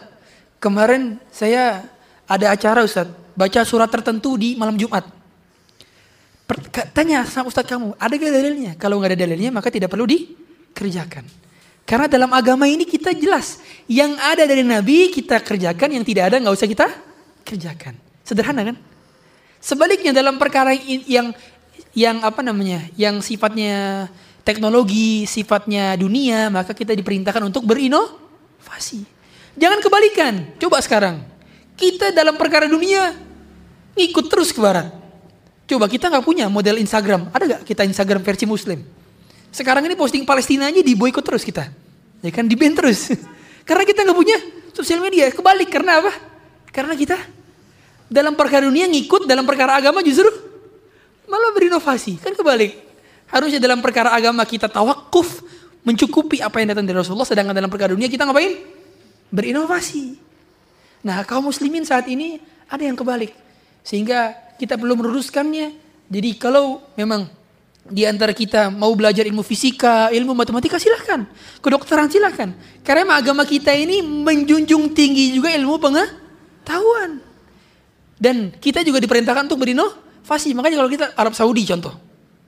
kemarin saya ada acara Ustaz, baca surat tertentu di malam Jumat. Tanya sama Ustaz kamu, ada gak dalilnya? Kalau nggak ada dalilnya maka tidak perlu dikerjakan. Karena dalam agama ini kita jelas, yang ada dari Nabi kita kerjakan, yang tidak ada nggak usah kita kerjakan. Sederhana kan? Sebaliknya dalam perkara yang yang apa namanya? Yang sifatnya teknologi, sifatnya dunia, maka kita diperintahkan untuk berinovasi. Jangan kebalikan. Coba sekarang. Kita dalam perkara dunia ngikut terus ke barat. Coba kita nggak punya model Instagram. Ada nggak kita Instagram versi Muslim? Sekarang ini posting Palestina aja diboikot terus kita. Ya kan di terus. Karena kita nggak punya sosial media. Kebalik karena apa? Karena kita dalam perkara dunia ngikut, dalam perkara agama justru malah berinovasi. Kan kebalik. Harusnya dalam perkara agama kita tawakuf, mencukupi apa yang datang dari Rasulullah, sedangkan dalam perkara dunia kita ngapain? Berinovasi. Nah kaum muslimin saat ini ada yang kebalik. Sehingga kita perlu meluruskannya. Jadi kalau memang di antara kita mau belajar ilmu fisika, ilmu matematika silahkan. Kedokteran silahkan. Karena agama kita ini menjunjung tinggi juga ilmu pengetahuan Tahuan. Dan kita juga diperintahkan untuk berinovasi. Makanya kalau kita Arab Saudi contoh.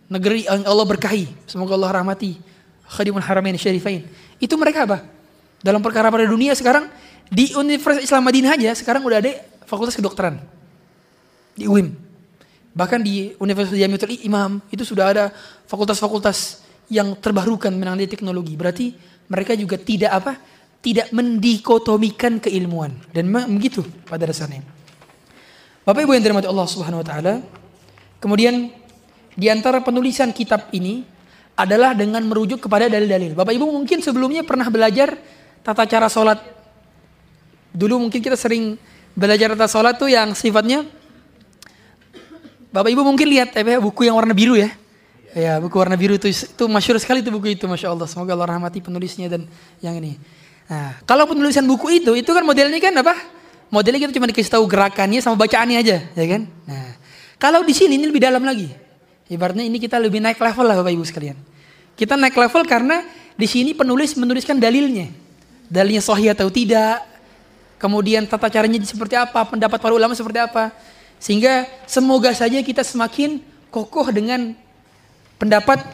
Negeri yang Allah berkahi. Semoga Allah rahmati. Khadimul Haramain Syarifain. Itu mereka apa? Dalam perkara pada dunia sekarang. Di Universitas Islam Madinah aja sekarang udah ada fakultas kedokteran. Di UIM. Bahkan di Universitas Jamiatul Imam itu sudah ada fakultas-fakultas yang terbarukan menangani teknologi. Berarti mereka juga tidak apa? tidak mendikotomikan keilmuan dan begitu pada dasarnya. Bapak Ibu yang dirahmati Allah Subhanahu wa taala, kemudian di antara penulisan kitab ini adalah dengan merujuk kepada dalil-dalil. Bapak Ibu mungkin sebelumnya pernah belajar tata cara sholat. Dulu mungkin kita sering belajar tata sholat tuh yang sifatnya Bapak Ibu mungkin lihat ya, buku yang warna biru ya. Ya, buku warna biru itu itu masyur sekali itu buku itu, masya Allah. Semoga Allah rahmati penulisnya dan yang ini. Nah, kalau penulisan buku itu, itu kan modelnya kan apa? Modelnya kita cuma dikasih tahu gerakannya sama bacaannya aja, ya kan? Nah, kalau di sini ini lebih dalam lagi. Ibaratnya ini kita lebih naik level lah Bapak Ibu sekalian. Kita naik level karena di sini penulis menuliskan dalilnya. Dalilnya sahih atau tidak. Kemudian tata caranya seperti apa, pendapat para ulama seperti apa. Sehingga semoga saja kita semakin kokoh dengan pendapat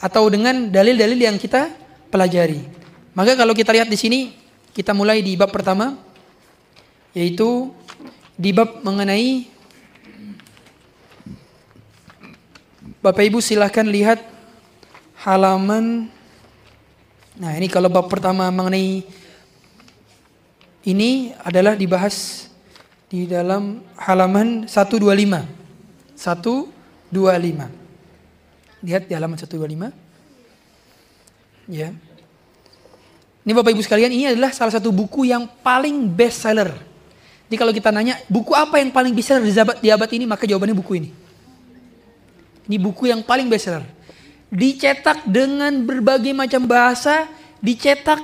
atau dengan dalil-dalil yang kita pelajari. Maka kalau kita lihat di sini, kita mulai di bab pertama, yaitu di bab mengenai Bapak Ibu silahkan lihat halaman Nah ini kalau bab pertama mengenai ini adalah dibahas di dalam halaman 125. 125. Lihat di halaman 125. Ya. Ini Bapak Ibu sekalian, ini adalah salah satu buku yang paling best seller. Jadi kalau kita nanya, buku apa yang paling bisa di abad, di abad ini, maka jawabannya buku ini. Ini buku yang paling seller. Dicetak dengan berbagai macam bahasa, dicetak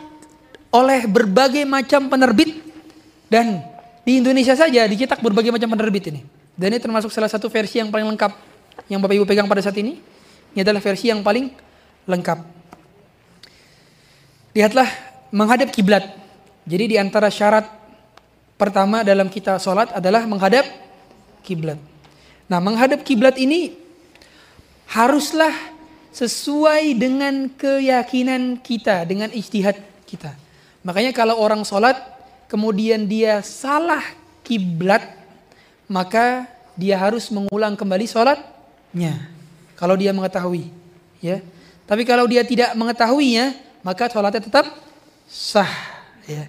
oleh berbagai macam penerbit, dan di Indonesia saja dicetak berbagai macam penerbit ini. Dan ini termasuk salah satu versi yang paling lengkap yang Bapak Ibu pegang pada saat ini. Ini adalah versi yang paling lengkap. Lihatlah menghadap kiblat. Jadi di antara syarat pertama dalam kita sholat adalah menghadap kiblat. Nah, menghadap kiblat ini haruslah sesuai dengan keyakinan kita, dengan ijtihad kita. Makanya kalau orang sholat, kemudian dia salah kiblat, maka dia harus mengulang kembali sholatnya. Kalau dia mengetahui, ya. Tapi kalau dia tidak mengetahuinya, maka sholatnya tetap sah. Ya.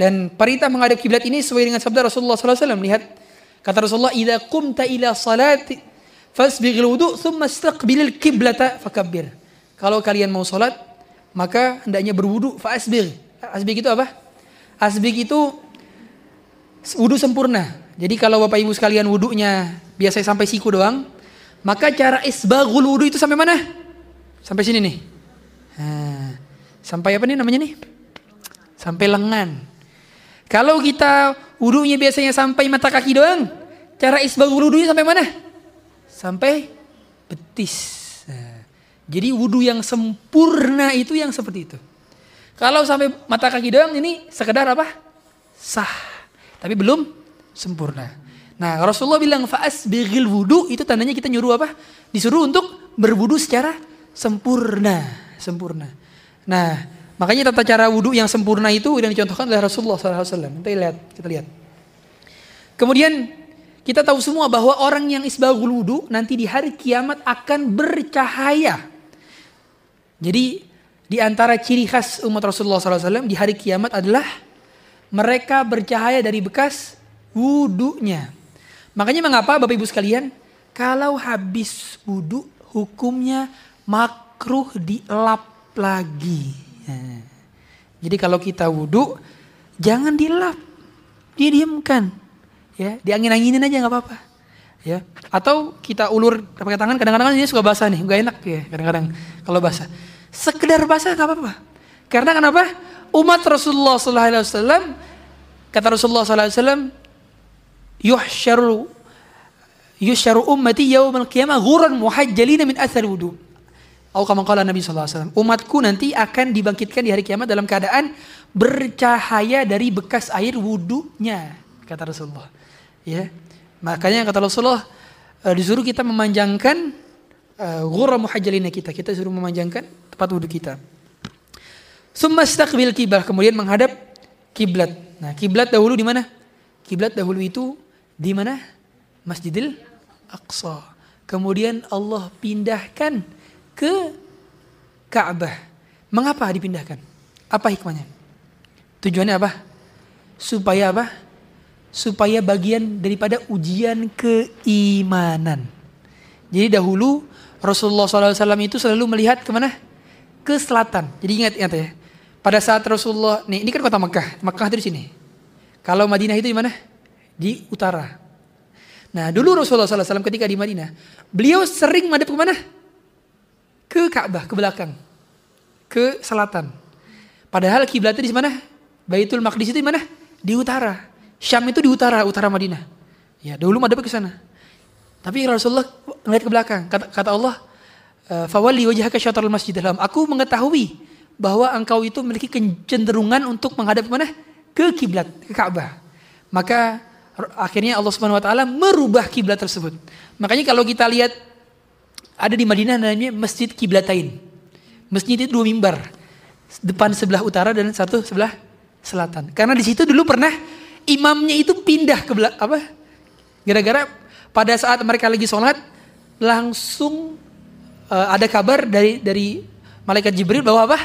Dan perintah menghadap kiblat ini sesuai dengan sabda Rasulullah SAW. Lihat kata Rasulullah, "Idza qumta ila salati fasbighil wudu, thumma istaqbilil kiblata fakabbir." Kalau kalian mau salat, maka hendaknya berwudu fa'asbigh. Asbigh itu apa? Asbigh itu wudu sempurna. Jadi kalau Bapak Ibu sekalian wudunya biasanya sampai siku doang, maka cara isbaghul wudu itu sampai mana? Sampai sini nih. Nah, sampai apa nih namanya nih? Sampai lengan. Kalau kita wudunya biasanya sampai mata kaki doang, cara isbaghul wudunya sampai mana? Sampai betis. Nah, jadi wudhu yang sempurna itu yang seperti itu. Kalau sampai mata kaki doang ini sekedar apa? Sah. Tapi belum sempurna. Nah Rasulullah bilang faas bigil wudhu itu tandanya kita nyuruh apa? Disuruh untuk berwudhu secara sempurna. Sempurna. Nah Makanya tata cara wudhu yang sempurna itu yang dicontohkan oleh Rasulullah SAW. Kita lihat, kita lihat. Kemudian kita tahu semua bahwa orang yang isbahul wudhu nanti di hari kiamat akan bercahaya. Jadi di antara ciri khas umat Rasulullah SAW di hari kiamat adalah mereka bercahaya dari bekas wudhunya. Makanya mengapa Bapak Ibu sekalian, kalau habis wudhu hukumnya makruh dielap lagi. Nah, jadi kalau kita wudhu, jangan dilap, didiamkan, ya, diangin-anginin aja nggak apa-apa, ya. Atau kita ulur pakai tangan, kadang-kadang ini suka basah nih, nggak enak ya, kadang-kadang kalau basah. Sekedar basah nggak apa-apa. Karena kenapa? Umat Rasulullah SAW, kata Rasulullah SAW, yuhsyaru yuhsyaru ummati yawmal qiyamah ghuran muhajjalina min athar wudu. Qala Nabi SAW. Umatku nanti akan dibangkitkan di hari kiamat dalam keadaan bercahaya dari bekas air wudhunya. Kata Rasulullah. Ya. Makanya kata Rasulullah uh, disuruh kita memanjangkan uh, ghurra muhajjalina kita. Kita disuruh memanjangkan tempat wudhu kita. Summa istaqbil kiblah. Kemudian menghadap kiblat. Nah kiblat dahulu di mana? Kiblat dahulu itu di mana? Masjidil Aqsa. Kemudian Allah pindahkan ke Ka'bah. Mengapa dipindahkan? Apa hikmahnya? Tujuannya apa? Supaya apa? Supaya bagian daripada ujian keimanan. Jadi dahulu Rasulullah SAW itu selalu melihat ke mana? Ke selatan. Jadi ingat ingat ya. Pada saat Rasulullah, nih ini kan kota Mekah. Mekah itu di sini. Kalau Madinah itu di mana? Di utara. Nah dulu Rasulullah SAW ketika di Madinah, beliau sering madep ke mana? Ke Ka'bah, ke belakang, ke selatan. Padahal kiblatnya di mana? Baitul Maqdis itu di mana? Di utara. Syam itu di utara, utara Madinah. Ya, dahulu madhab ke sana. Tapi Rasulullah melihat ke belakang. Kata, kata Allah, eh, "Fawali wajhaka syatrul masjidil haram." Aku mengetahui bahwa engkau itu memiliki kecenderungan untuk menghadap ke mana? Ke kiblat, ke Ka'bah. Maka akhirnya Allah Subhanahu wa taala merubah kiblat tersebut. Makanya kalau kita lihat ada di Madinah namanya Masjid Kiblatain. Masjid itu dua mimbar. Depan sebelah utara dan satu sebelah selatan. Karena di situ dulu pernah imamnya itu pindah ke belakang apa? Gara-gara pada saat mereka lagi sholat langsung uh, ada kabar dari dari malaikat Jibril bahwa apa?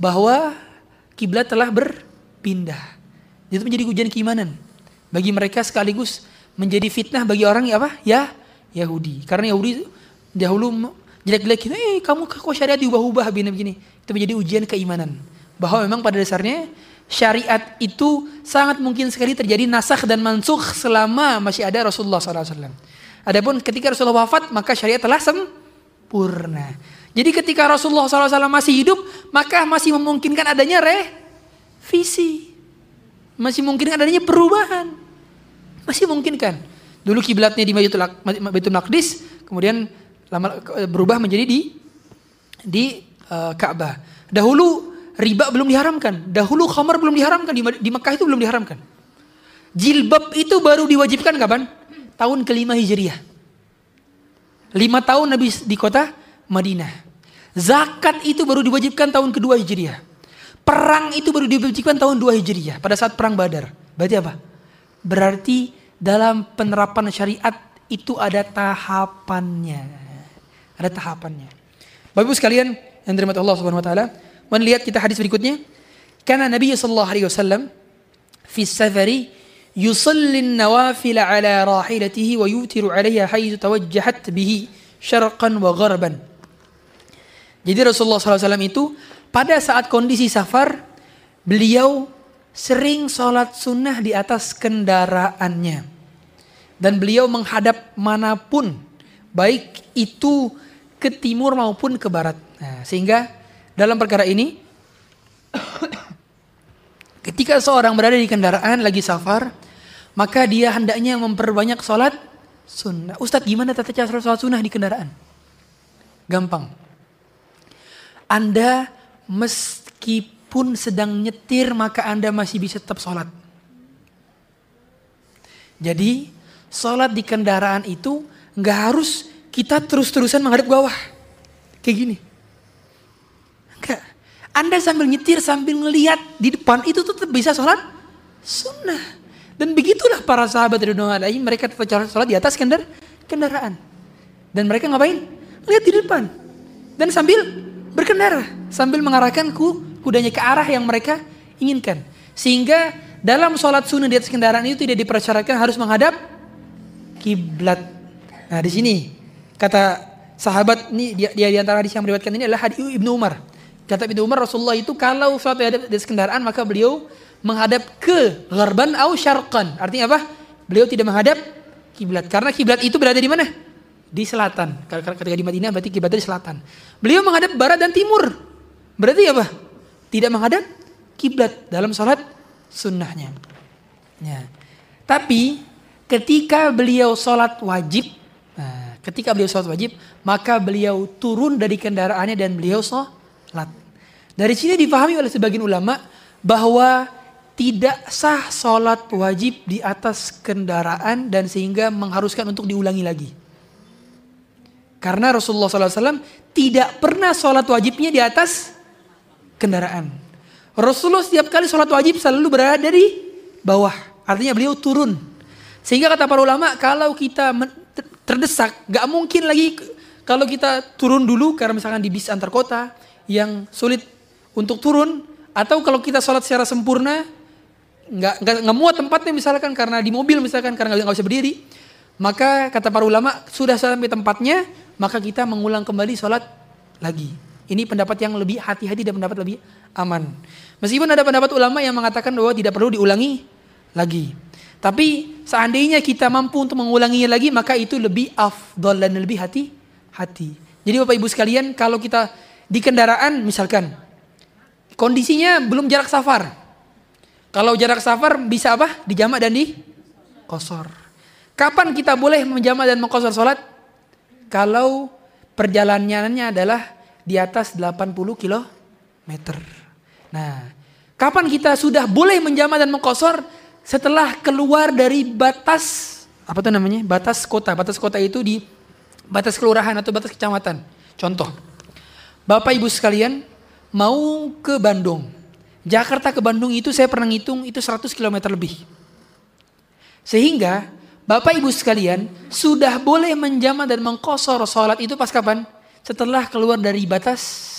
Bahwa kiblat telah berpindah. Itu menjadi ujian keimanan bagi mereka sekaligus menjadi fitnah bagi orang ya apa? Ya Yahudi. Karena Yahudi dahulu jelek-jelek gitu, eh kamu kok syariat diubah-ubah begini-begini. Itu menjadi ujian keimanan. Bahwa memang pada dasarnya syariat itu sangat mungkin sekali terjadi nasakh dan mansukh selama masih ada Rasulullah SAW. Adapun ketika Rasulullah wafat maka syariat telah sempurna. Jadi ketika Rasulullah SAW masih hidup maka masih memungkinkan adanya revisi. Masih mungkin adanya perubahan. Masih memungkinkan. Dulu kiblatnya di Baitul Maqdis, kemudian lama berubah menjadi di di uh, Ka'bah. Dahulu riba belum diharamkan, dahulu khamar belum diharamkan di, di Mekah itu belum diharamkan. Jilbab itu baru diwajibkan kapan? Tahun kelima Hijriah. Lima tahun Nabi di kota Madinah. Zakat itu baru diwajibkan tahun kedua Hijriah. Perang itu baru diwajibkan tahun 2 Hijriah pada saat perang Badar. Berarti apa? Berarti dalam penerapan syariat itu ada tahapannya. Ada tahapannya. Bapak Ibu sekalian yang dirahmati Allah Subhanahu wa taala, melihat kita hadis berikutnya. Karena Nabi sallallahu alaihi wasallam fi safari yusalli an-nawafil ala rahilatihi wa yutiru 'alayha haythu tawajjahat bihi syarqan wa gharban. Jadi Rasulullah SAW itu pada saat kondisi safar, beliau sering sholat sunnah di atas kendaraannya. Dan beliau menghadap mana pun, baik itu ke timur maupun ke barat. Nah, sehingga dalam perkara ini, ketika seorang berada di kendaraan lagi safar, maka dia hendaknya memperbanyak sholat sunnah. Ustadz gimana tata cara sholat sunnah di kendaraan? Gampang. Anda meskipun sedang nyetir maka Anda masih bisa tetap sholat. Jadi sholat di kendaraan itu nggak harus kita terus-terusan menghadap bawah. Kayak gini. Enggak. Anda sambil nyetir sambil ngelihat di depan itu tetap bisa sholat sunnah. Dan begitulah para sahabat Ridwan alaihi mereka tetap sholat di atas kendar kendaraan. Dan mereka ngapain? Lihat di depan. Dan sambil berkendara sambil mengarahkan ku, kudanya ke arah yang mereka inginkan. Sehingga dalam sholat sunnah di atas kendaraan itu tidak dipersyaratkan harus menghadap kiblat. Nah di sini kata sahabat ini dia, dia di antara hadis yang meriwayatkan ini adalah hadis Ibnu Umar. Kata Ibnu Umar Rasulullah itu kalau sholat di atas kendaraan maka beliau menghadap ke gharban atau syarqan. Artinya apa? Beliau tidak menghadap kiblat karena kiblat itu berada di mana? di selatan. Ketika di Madinah berarti kiblatnya di selatan. Beliau menghadap barat dan timur. Berarti apa? Tidak menghadap kiblat dalam sholat sunnahnya. Ya. Tapi ketika beliau sholat wajib, ketika beliau sholat wajib, maka beliau turun dari kendaraannya dan beliau sholat. Dari sini dipahami oleh sebagian ulama bahwa tidak sah sholat wajib di atas kendaraan dan sehingga mengharuskan untuk diulangi lagi. Karena Rasulullah SAW tidak pernah sholat wajibnya di atas kendaraan. Rasulullah setiap kali sholat wajib selalu berada di bawah. Artinya beliau turun. Sehingga kata para ulama kalau kita terdesak gak mungkin lagi kalau kita turun dulu karena misalkan di bis antar kota yang sulit untuk turun atau kalau kita sholat secara sempurna nggak nggak muat tempatnya misalkan karena di mobil misalkan karena nggak bisa berdiri maka kata para ulama sudah sampai tempatnya maka kita mengulang kembali sholat lagi. Ini pendapat yang lebih hati-hati dan pendapat lebih aman. Meskipun ada pendapat ulama yang mengatakan bahwa tidak perlu diulangi lagi. Tapi seandainya kita mampu untuk mengulanginya lagi maka itu lebih afdol dan lebih hati-hati. Jadi Bapak Ibu sekalian kalau kita di kendaraan misalkan kondisinya belum jarak safar. Kalau jarak safar bisa apa? Dijamak dan di kosor. Kapan kita boleh menjamak dan mengkosor sholat? kalau perjalanannya adalah di atas 80 km. Nah, kapan kita sudah boleh menjamah dan mengkosor setelah keluar dari batas apa itu namanya? Batas kota. Batas kota itu di batas kelurahan atau batas kecamatan. Contoh. Bapak Ibu sekalian mau ke Bandung. Jakarta ke Bandung itu saya pernah ngitung itu 100 km lebih. Sehingga Bapak Ibu sekalian, sudah boleh menjama dan mengkosor sholat itu pas kapan? Setelah keluar dari batas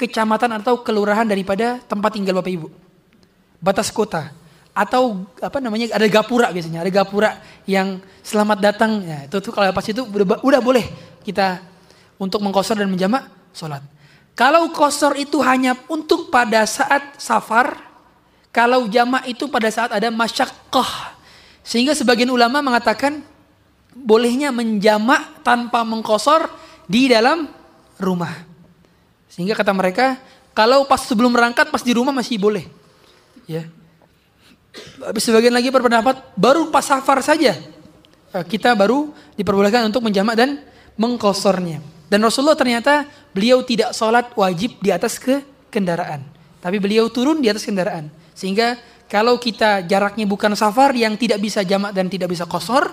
kecamatan atau kelurahan daripada tempat tinggal Bapak Ibu. Batas kota. Atau apa namanya ada gapura biasanya, ada gapura yang selamat datang. Ya, itu tuh kalau pas itu udah, udah boleh kita untuk mengkosor dan menjama sholat. Kalau kosor itu hanya untuk pada saat safar, kalau jamak itu pada saat ada masyakkah, sehingga sebagian ulama mengatakan bolehnya menjamak tanpa mengkosor di dalam rumah. Sehingga kata mereka, kalau pas sebelum berangkat pas di rumah masih boleh. Ya. Sebagian lagi berpendapat baru pas safar saja eh, kita baru diperbolehkan untuk menjamak dan mengkosornya. Dan Rasulullah ternyata beliau tidak sholat wajib di atas ke kendaraan. Tapi beliau turun di atas kendaraan. Sehingga kalau kita jaraknya bukan safar yang tidak bisa jamak dan tidak bisa kosor,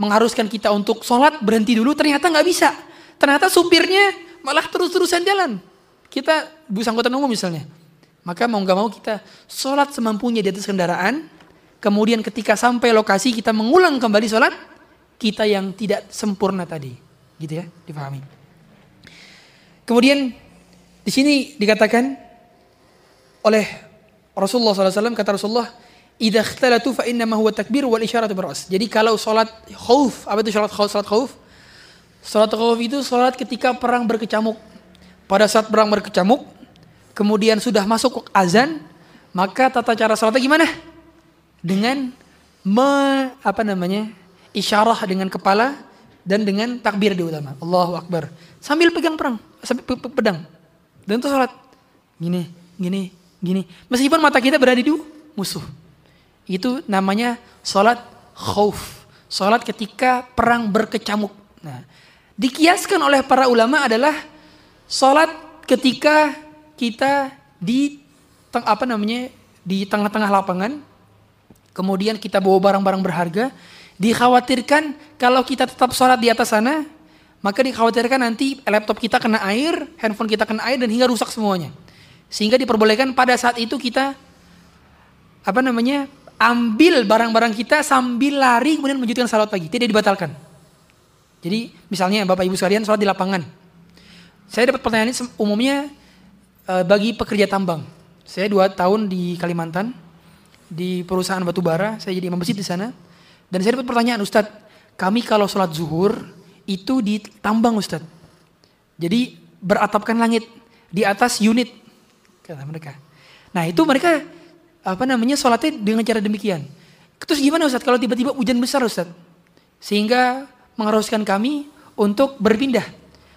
mengharuskan kita untuk sholat berhenti dulu, ternyata nggak bisa. Ternyata supirnya malah terus-terusan jalan. Kita bus angkutan umum misalnya, Maka mau nggak mau kita sholat semampunya di atas kendaraan. Kemudian ketika sampai lokasi kita mengulang kembali sholat kita yang tidak sempurna tadi. Gitu ya, dipahami. Kemudian di sini dikatakan oleh Rasulullah SAW kata Rasulullah Idza ikhtalatu fa innama huwa takbir wal isyaratu biras. Jadi kalau salat khauf, apa itu salat khauf? Salat khauf? Salat khauf itu salat ketika perang berkecamuk. Pada saat perang berkecamuk, kemudian sudah masuk azan, maka tata cara salatnya gimana? Dengan me, apa namanya? isyarah dengan kepala dan dengan takbir di utama. Allahu Akbar. Sambil pegang perang, sambil pedang. Dan itu salat. Gini, gini, gini. Meskipun mata kita berada di musuh. Itu namanya sholat khauf. Sholat ketika perang berkecamuk. Nah, dikiaskan oleh para ulama adalah sholat ketika kita di apa namanya di tengah-tengah lapangan, kemudian kita bawa barang-barang berharga, dikhawatirkan kalau kita tetap sholat di atas sana, maka dikhawatirkan nanti laptop kita kena air, handphone kita kena air dan hingga rusak semuanya. Sehingga diperbolehkan pada saat itu kita apa namanya ambil barang-barang kita sambil lari kemudian melanjutkan salat lagi. Tidak dibatalkan. Jadi misalnya Bapak Ibu sekalian salat di lapangan. Saya dapat pertanyaan ini umumnya uh, bagi pekerja tambang. Saya dua tahun di Kalimantan di perusahaan batu bara. Saya jadi imam masjid di sana. Dan saya dapat pertanyaan Ustadz, kami kalau sholat zuhur itu di tambang Ustadz. Jadi beratapkan langit di atas unit kata mereka. Nah itu mereka apa namanya sholatnya dengan cara demikian. Terus gimana Ustaz kalau tiba-tiba hujan besar Ustaz? Sehingga mengharuskan kami untuk berpindah.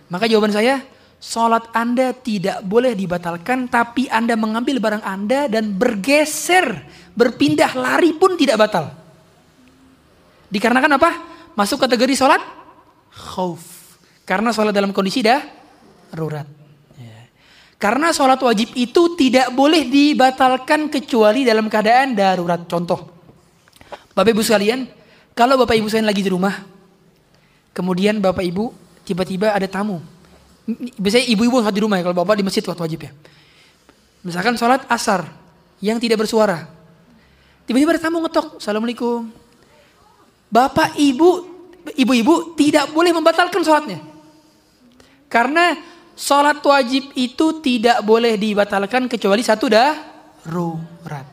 Maka jawaban saya, sholat Anda tidak boleh dibatalkan tapi Anda mengambil barang Anda dan bergeser, berpindah, lari pun tidak batal. Dikarenakan apa? Masuk kategori sholat khauf. Karena sholat dalam kondisi dah darurat. Karena sholat wajib itu tidak boleh dibatalkan kecuali dalam keadaan darurat. Contoh, Bapak Ibu sekalian, kalau Bapak Ibu sekalian lagi di rumah, kemudian Bapak Ibu tiba-tiba ada tamu. Biasanya ibu-ibu di rumah ya, kalau Bapak di masjid waktu wajib ya. Misalkan sholat asar yang tidak bersuara. Tiba-tiba ada tamu ngetok, Assalamualaikum. Bapak, Ibu, ibu-ibu tidak boleh membatalkan sholatnya. Karena Sholat wajib itu tidak boleh dibatalkan kecuali satu darurat.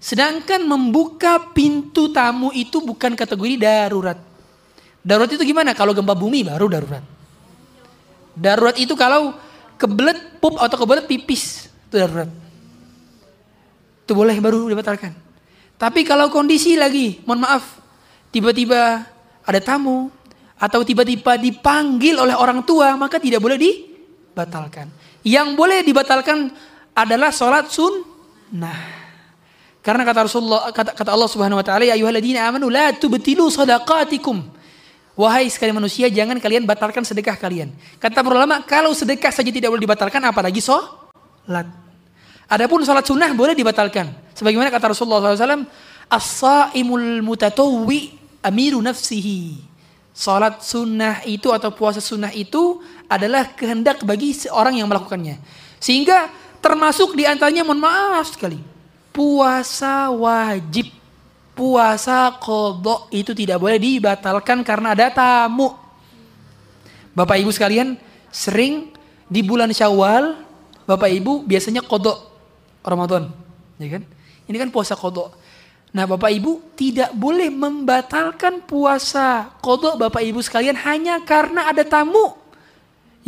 Sedangkan membuka pintu tamu itu bukan kategori darurat. Darurat itu gimana? Kalau gempa bumi baru darurat. Darurat itu kalau kebelet pup atau kebelet pipis itu darurat. Itu boleh baru dibatalkan. Tapi kalau kondisi lagi, mohon maaf, tiba-tiba ada tamu, atau tiba-tiba dipanggil oleh orang tua maka tidak boleh dibatalkan. Yang boleh dibatalkan adalah sholat sunnah. Karena kata Rasulullah kata, kata Allah Subhanahu wa taala ya ayyuhalladzina amanu la tubtilu sadaqatikum. Wahai sekalian manusia jangan kalian batalkan sedekah kalian. Kata para ulama kalau sedekah saja tidak boleh dibatalkan apalagi sholat. Adapun sholat sunnah boleh dibatalkan. Sebagaimana kata Rasulullah SAW, as-saimul mutatawwi amiru nafsihi. Salat sunnah itu atau puasa sunnah itu adalah kehendak bagi seorang yang melakukannya. Sehingga termasuk di antaranya mohon maaf sekali. Puasa wajib. Puasa kodok itu tidak boleh dibatalkan karena ada tamu. Bapak ibu sekalian sering di bulan syawal Bapak ibu biasanya kodok Ramadan. Ya kan? Ini kan puasa kodok. Nah Bapak Ibu tidak boleh membatalkan puasa kodok Bapak Ibu sekalian hanya karena ada tamu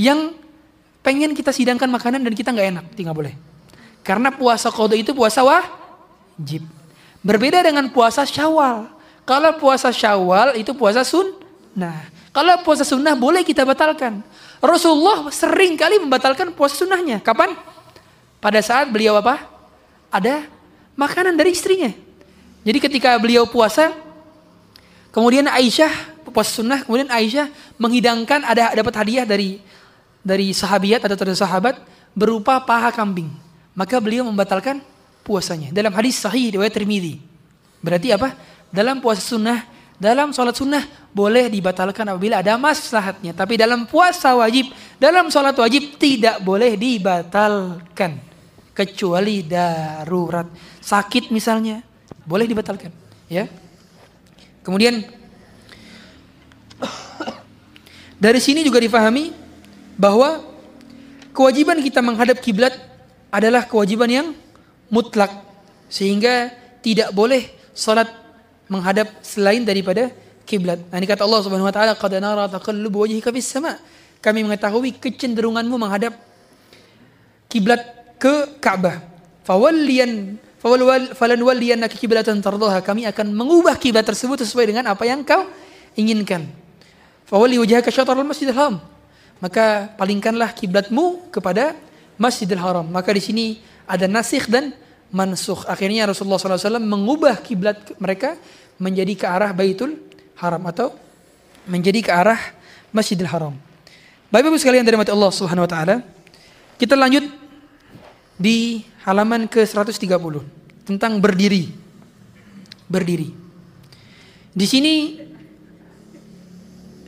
yang pengen kita sidangkan makanan dan kita nggak enak, tidak boleh. Karena puasa kodok itu puasa wajib. Berbeda dengan puasa syawal. Kalau puasa syawal itu puasa sun. Nah, kalau puasa sunnah boleh kita batalkan. Rasulullah sering kali membatalkan puasa sunnahnya. Kapan? Pada saat beliau apa? Ada makanan dari istrinya. Jadi ketika beliau puasa, kemudian Aisyah puasa sunnah, kemudian Aisyah menghidangkan ada dapat hadiah dari dari sahabiat atau dari sahabat berupa paha kambing. Maka beliau membatalkan puasanya. Dalam hadis sahih riwayat Tirmidzi. Berarti apa? Dalam puasa sunnah, dalam sholat sunnah boleh dibatalkan apabila ada maslahatnya. Tapi dalam puasa wajib, dalam sholat wajib tidak boleh dibatalkan. kecuali darurat. Sakit misalnya, boleh dibatalkan, ya. Kemudian dari sini juga difahami bahwa kewajiban kita menghadap kiblat adalah kewajiban yang mutlak sehingga tidak boleh salat menghadap selain daripada kiblat. Nah, ini kata Allah Subhanahu wa taala, "Qad nara taqallubu wajhika fis sama." Kami mengetahui kecenderunganmu menghadap kiblat ke Ka'bah. Fawalliyan falan walliyannaka kiblatan tardaha. Kami akan mengubah kiblat tersebut sesuai dengan apa yang kau inginkan. Fawalli wajhaka syatrul Masjidil Haram. Maka palingkanlah kiblatmu kepada Masjidil Haram. Maka di sini ada nasikh dan mansukh. Akhirnya Rasulullah SAW mengubah kiblat mereka menjadi ke arah Baitul Haram atau menjadi ke arah Masjidil Haram. Ibu sekalian dari Allah Subhanahu wa taala, kita lanjut di halaman ke-130 tentang berdiri. Berdiri. Di sini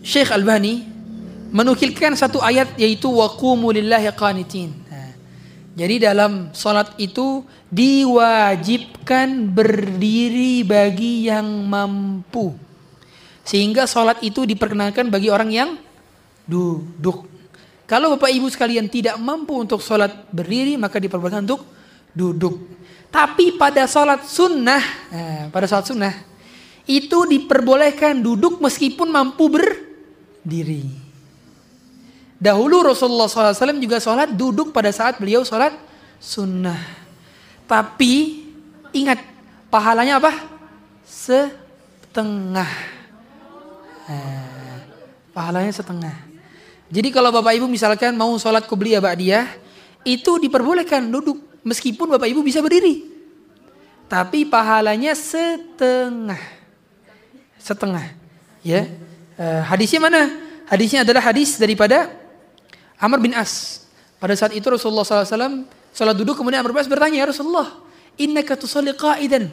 Syekh Albani menukilkan satu ayat yaitu waqumu lillahi qanitin. Jadi dalam salat itu diwajibkan berdiri bagi yang mampu. Sehingga salat itu diperkenalkan bagi orang yang duduk. Kalau Bapak Ibu sekalian tidak mampu untuk sholat berdiri, maka diperbolehkan untuk duduk. Tapi pada sholat sunnah, nah, pada sholat sunnah, itu diperbolehkan duduk meskipun mampu berdiri. Dahulu Rasulullah SAW juga sholat duduk pada saat beliau sholat sunnah. Tapi ingat, pahalanya apa? Setengah. Nah, pahalanya setengah. Jadi kalau Bapak Ibu misalkan mau sholat kubliyah ba'diyah, itu diperbolehkan duduk meskipun Bapak Ibu bisa berdiri. Tapi pahalanya setengah. Setengah. Ya. Uh, hadisnya mana? Hadisnya adalah hadis daripada Amr bin As. Pada saat itu Rasulullah SAW sholat duduk kemudian Amr bin As bertanya, ya Rasulullah, innaka tusalli qa'idan.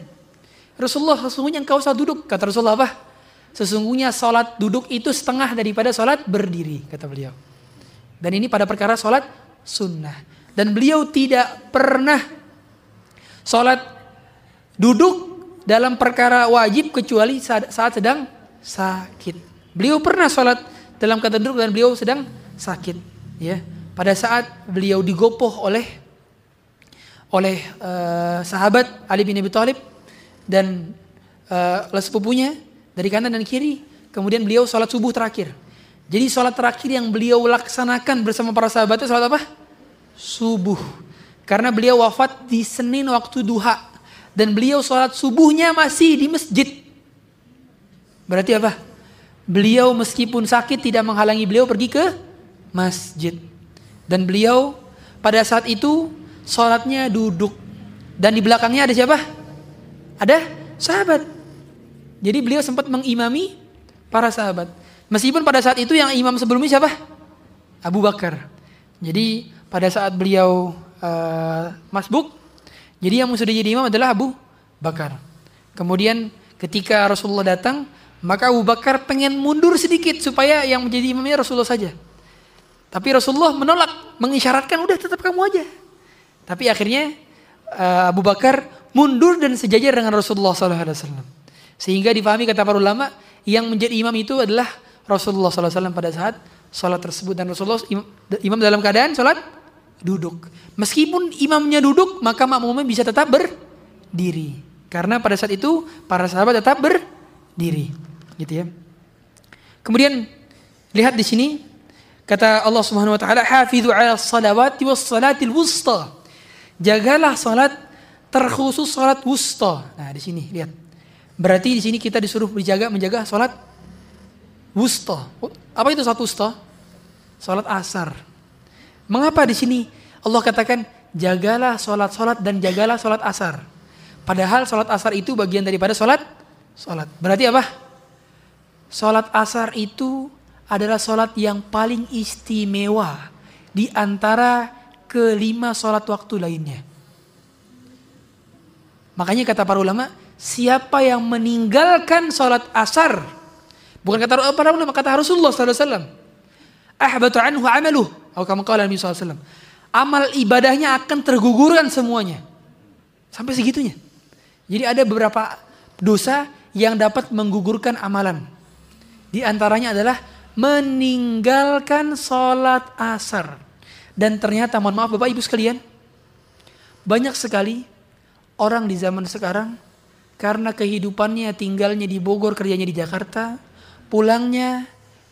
Rasulullah, sesungguhnya engkau sholat duduk. Kata Rasulullah apa? Sesungguhnya sholat duduk itu setengah daripada sholat berdiri, kata beliau. Dan ini pada perkara sholat sunnah. Dan beliau tidak pernah sholat duduk dalam perkara wajib kecuali saat, sedang sakit. Beliau pernah sholat dalam kata duduk dan beliau sedang sakit. Ya, pada saat beliau digopoh oleh oleh uh, sahabat Ali bin Abi Thalib dan uh, oleh sepupunya dari kanan dan kiri. Kemudian beliau sholat subuh terakhir. Jadi sholat terakhir yang beliau laksanakan bersama para sahabatnya sholat apa? Subuh. Karena beliau wafat di Senin waktu duha. Dan beliau sholat subuhnya masih di masjid. Berarti apa? Beliau meskipun sakit tidak menghalangi beliau pergi ke masjid. Dan beliau pada saat itu sholatnya duduk. Dan di belakangnya ada siapa? Ada sahabat. Jadi beliau sempat mengimami para sahabat. Meskipun pada saat itu yang imam sebelumnya siapa? Abu Bakar. Jadi pada saat beliau uh, masbuk, jadi yang sudah jadi imam adalah Abu Bakar. Kemudian ketika Rasulullah datang, maka Abu Bakar pengen mundur sedikit supaya yang menjadi imamnya Rasulullah saja. Tapi Rasulullah menolak, mengisyaratkan udah tetap kamu aja. Tapi akhirnya uh, Abu Bakar mundur dan sejajar dengan Rasulullah SAW. Sehingga difahami kata para ulama yang menjadi imam itu adalah Rasulullah SAW pada saat sholat tersebut dan Rasulullah imam dalam keadaan sholat duduk. Meskipun imamnya duduk maka makmumnya bisa tetap berdiri. Karena pada saat itu para sahabat tetap berdiri, gitu ya. Kemudian lihat di sini kata Allah Subhanahu wa taala hafizu 'ala salawati was salatil wusta. Jagalah salat terkhusus salat wusta. Nah, di sini lihat. Berarti di sini kita disuruh menjaga menjaga sholat wusta. Apa itu sholat wusta? Sholat asar. Mengapa di sini Allah katakan jagalah sholat-sholat dan jagalah sholat asar. Padahal sholat asar itu bagian daripada sholat sholat. Berarti apa? Sholat asar itu adalah sholat yang paling istimewa di antara kelima sholat waktu lainnya. Makanya kata para ulama, siapa yang meninggalkan sholat asar bukan kata para ulama kata Rasulullah SAW ahbatu anhu amaluh atau kamu kala Nabi SAW amal ibadahnya akan tergugurkan semuanya. Sampai segitunya. Jadi ada beberapa dosa yang dapat menggugurkan amalan. Di antaranya adalah meninggalkan sholat asar. Dan ternyata mohon maaf Bapak Ibu sekalian, banyak sekali orang di zaman sekarang karena kehidupannya tinggalnya di Bogor, kerjanya di Jakarta, pulangnya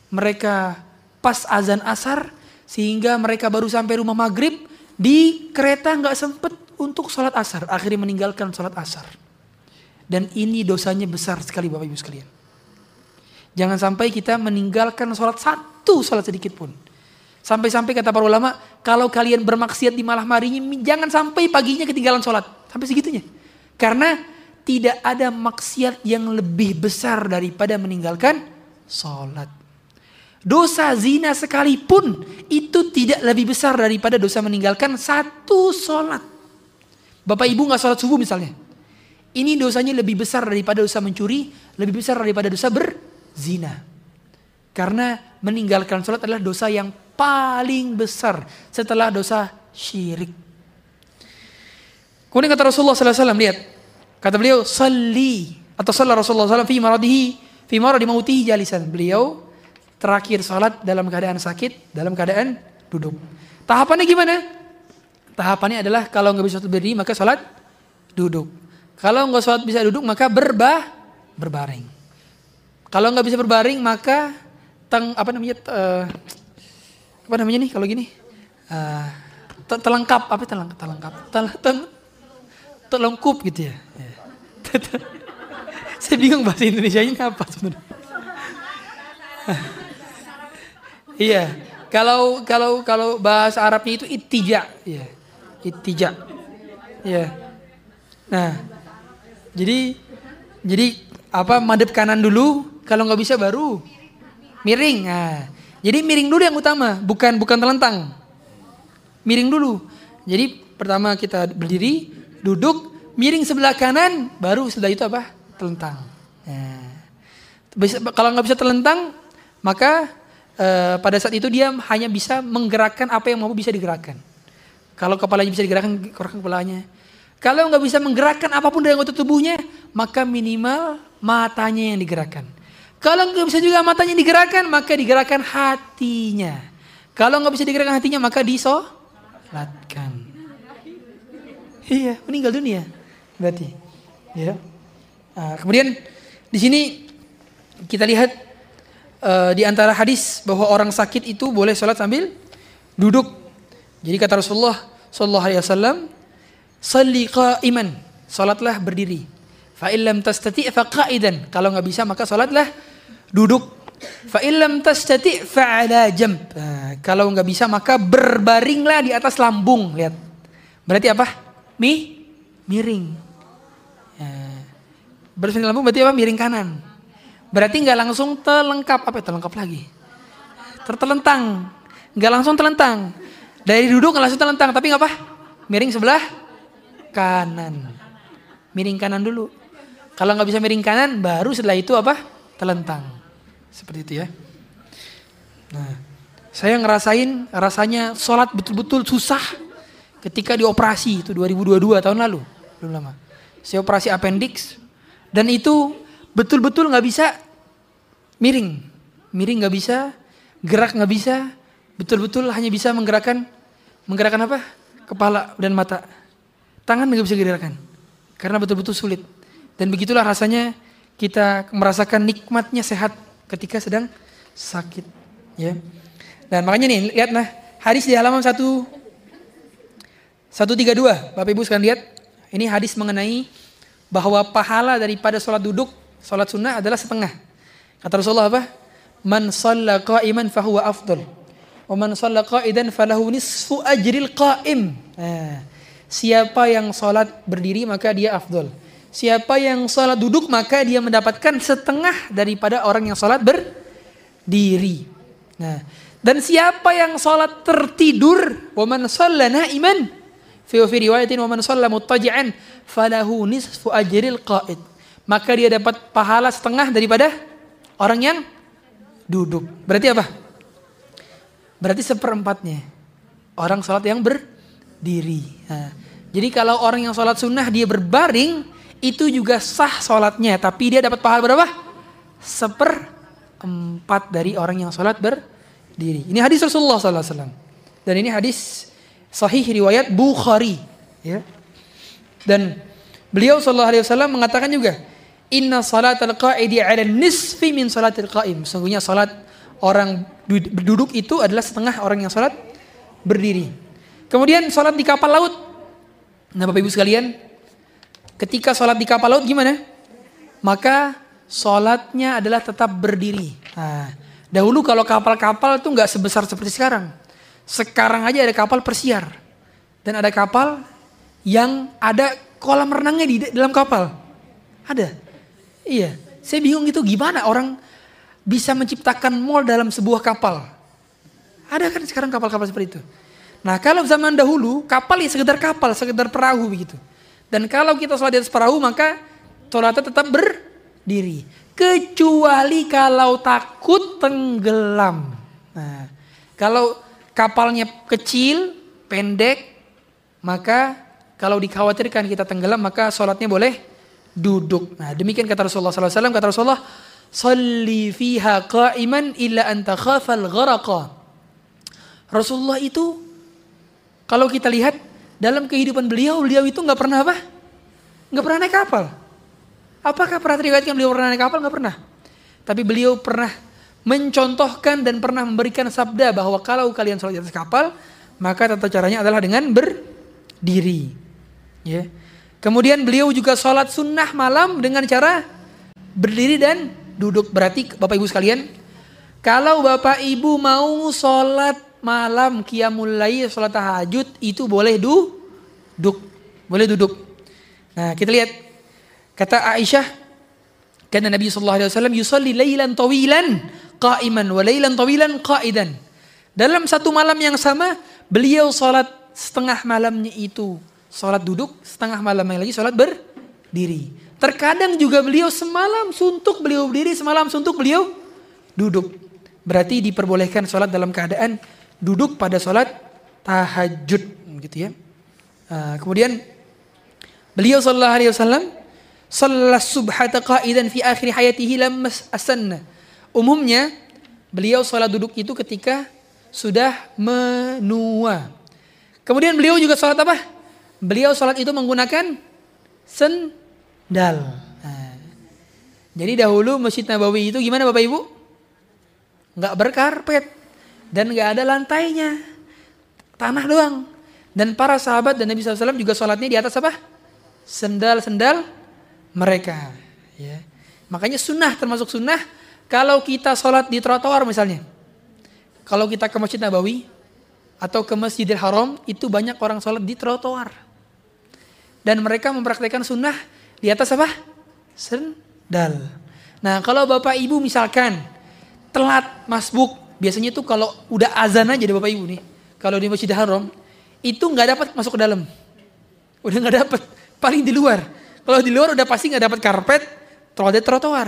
mereka pas azan asar sehingga mereka baru sampai rumah maghrib di kereta nggak sempet untuk sholat asar, akhirnya meninggalkan sholat asar. Dan ini dosanya besar sekali Bapak Ibu sekalian. Jangan sampai kita meninggalkan sholat satu sholat sedikit pun. Sampai-sampai kata para ulama, kalau kalian bermaksiat di malam harinya, jangan sampai paginya ketinggalan sholat. Sampai segitunya. Karena tidak ada maksiat yang lebih besar daripada meninggalkan sholat. Dosa zina sekalipun itu tidak lebih besar daripada dosa meninggalkan satu sholat. Bapak ibu nggak sholat subuh misalnya. Ini dosanya lebih besar daripada dosa mencuri, lebih besar daripada dosa ber zina. Karena meninggalkan sholat adalah dosa yang paling besar setelah dosa syirik. Kemudian kata Rasulullah SAW, lihat. Kata beliau, Salli. Atau salat Rasulullah SAW fi maradihi, fi maradi mautihi jalisan. Beliau terakhir sholat dalam keadaan sakit, dalam keadaan duduk. Tahapannya gimana? Tahapannya adalah kalau nggak bisa berdiri maka sholat duduk. Kalau nggak sholat bisa duduk maka berbah berbaring. Kalau nggak bisa berbaring maka teng apa namanya uh, apa namanya nih kalau gini uh, telengkap apa telengkap telengkap tel, tel, gitu ya. Saya bingung bahasa Indonesia ini apa sebenarnya. iya, kalau kalau kalau bahasa Arabnya itu itija, ya. Itija. Ya. Nah, jadi jadi apa madep kanan dulu, kalau nggak bisa baru miring. Nah, jadi miring dulu yang utama, bukan bukan telentang. Miring dulu. Jadi pertama kita berdiri, duduk, miring sebelah kanan, baru setelah itu apa? Telentang. Nah, kalau nggak bisa telentang, maka eh, pada saat itu dia hanya bisa menggerakkan apa yang mau bisa digerakkan. Kalau kepalanya bisa digerakkan, gerakkan kepalanya. Kalau nggak bisa menggerakkan apa pun dari anggota tubuhnya, maka minimal matanya yang digerakkan. Kalau nggak bisa juga matanya digerakkan, maka digerakkan hatinya. Kalau nggak bisa digerakkan hatinya, maka disolatkan. Iya, meninggal dunia. Berarti, ya. Nah, kemudian di sini kita lihat uh, di antara hadis bahwa orang sakit itu boleh sholat sambil duduk. Jadi kata Rasulullah Sallallahu Alaihi Wasallam, "Salli qa'iman." Salatlah berdiri. Fa illam tastati' fa qa'idan. Kalau nggak bisa maka salatlah duduk. Fa illam tastati' fa ala jamb. Nah, kalau nggak bisa maka berbaringlah di atas lambung. Lihat. Berarti apa? Mi miring. Ya. Berbaring lambung berarti apa? Miring kanan. Berarti nggak langsung telengkap apa? Telengkap lagi. Tertelentang. Nggak langsung telentang. Dari duduk nggak langsung telentang, tapi nggak apa? Miring sebelah kanan. Miring kanan dulu. Kalau nggak bisa miring kanan, baru setelah itu apa? Telentang. Seperti itu ya. Nah, saya ngerasain rasanya sholat betul-betul susah ketika dioperasi itu 2022 tahun lalu, belum lama. Saya operasi appendix dan itu betul-betul nggak bisa miring, miring nggak bisa, gerak nggak bisa, betul-betul hanya bisa menggerakkan menggerakkan apa? Kepala dan mata. Tangan nggak bisa digerakkan karena betul-betul sulit. Dan begitulah rasanya kita merasakan nikmatnya sehat ketika sedang sakit ya. Dan makanya nih lihat nah hadis di halaman 1 132 Bapak Ibu sekalian lihat ini hadis mengenai bahwa pahala daripada sholat duduk sholat sunnah adalah setengah. Kata Rasulullah apa? Man shalla qa'iman fahuwa afdal. Wa man shalla qa'idan falahu nisfu ajril qa'im. Nah, siapa yang sholat berdiri maka dia afdol. Siapa yang sholat duduk maka dia mendapatkan setengah daripada orang yang sholat berdiri. Nah, dan siapa yang sholat tertidur, waman shallana iman, fi riwayatin waman muttaji'an falahu nisfu ajril qa'id. Maka dia dapat pahala setengah daripada orang yang duduk. Berarti apa? Berarti seperempatnya orang sholat yang ber berdiri. Nah, jadi kalau orang yang sholat sunnah dia berbaring, itu juga sah sholatnya. Tapi dia dapat pahala berapa? Seperempat dari orang yang sholat berdiri. Ini hadis Rasulullah SAW. Dan ini hadis sahih riwayat Bukhari. Ya. Dan beliau SAW mengatakan juga, Inna salat al-qa'idi ala nisfi min salat al-qa'im. Sungguhnya salat orang duduk itu adalah setengah orang yang salat berdiri. Kemudian salat di kapal laut. Nah Bapak Ibu sekalian, ketika salat di kapal laut gimana? Maka salatnya adalah tetap berdiri. Nah, dahulu kalau kapal-kapal itu nggak sebesar seperti sekarang. Sekarang aja ada kapal persiar. Dan ada kapal yang ada kolam renangnya di dalam kapal. Ada. Iya, saya bingung itu gimana orang bisa menciptakan mall dalam sebuah kapal. Ada kan sekarang kapal-kapal seperti itu. Nah kalau zaman dahulu kapal ya sekedar kapal, sekedar perahu begitu. Dan kalau kita sholat di atas perahu maka sholatnya tetap berdiri. Kecuali kalau takut tenggelam. Nah, kalau kapalnya kecil, pendek, maka kalau dikhawatirkan kita tenggelam maka sholatnya boleh duduk. Nah, demikian kata Rasulullah SAW. Kata Rasulullah, Salli fiha qa'iman illa anta khafal gharaqa. Rasulullah itu, kalau kita lihat dalam kehidupan beliau, beliau itu nggak pernah apa? Nggak pernah naik kapal. Apakah pernah teriwayatkan beliau pernah naik kapal? Nggak pernah. Tapi beliau pernah mencontohkan dan pernah memberikan sabda bahwa kalau kalian sholat di atas kapal, maka tata caranya adalah dengan berdiri. Ya. Kemudian beliau juga sholat sunnah malam dengan cara berdiri dan duduk. Berarti Bapak Ibu sekalian, kalau Bapak Ibu mau sholat malam qiyamul lail, sholat tahajud itu boleh du duduk. Boleh duduk. Nah kita lihat kata Aisyah karena Nabi Shallallahu Alaihi Wasallam yusalli laylan tawilan qa'iman wa laylan tawilan qa'idan. Dalam satu malam yang sama beliau sholat setengah malamnya itu Sholat duduk, setengah malam lagi sholat berdiri. Terkadang juga beliau semalam suntuk, beliau berdiri, semalam suntuk, beliau duduk. Berarti diperbolehkan sholat dalam keadaan duduk pada sholat tahajud. gitu ya. Uh, kemudian beliau sallallahu alaihi wasallam salat subhata qa'idan fi akhir hayatihi lammas asanna. Umumnya beliau sholat duduk itu ketika sudah menua. Kemudian beliau juga sholat apa? beliau sholat itu menggunakan sendal. Nah, jadi dahulu Masjid Nabawi itu gimana Bapak Ibu? Nggak berkarpet dan nggak ada lantainya, tanah doang. Dan para sahabat dan Nabi SAW juga sholatnya di atas apa? Sendal-sendal mereka. Ya. Makanya sunnah termasuk sunnah kalau kita sholat di trotoar misalnya. Kalau kita ke Masjid Nabawi atau ke Masjidil Haram itu banyak orang sholat di trotoar dan mereka mempraktekkan sunnah di atas apa? Sendal. Nah kalau bapak ibu misalkan telat masbuk, biasanya tuh kalau udah azan aja deh bapak ibu nih, kalau di masjid haram itu nggak dapat masuk ke dalam, udah nggak dapat, paling di luar. Kalau di luar udah pasti nggak dapat karpet, trotoar trotoar.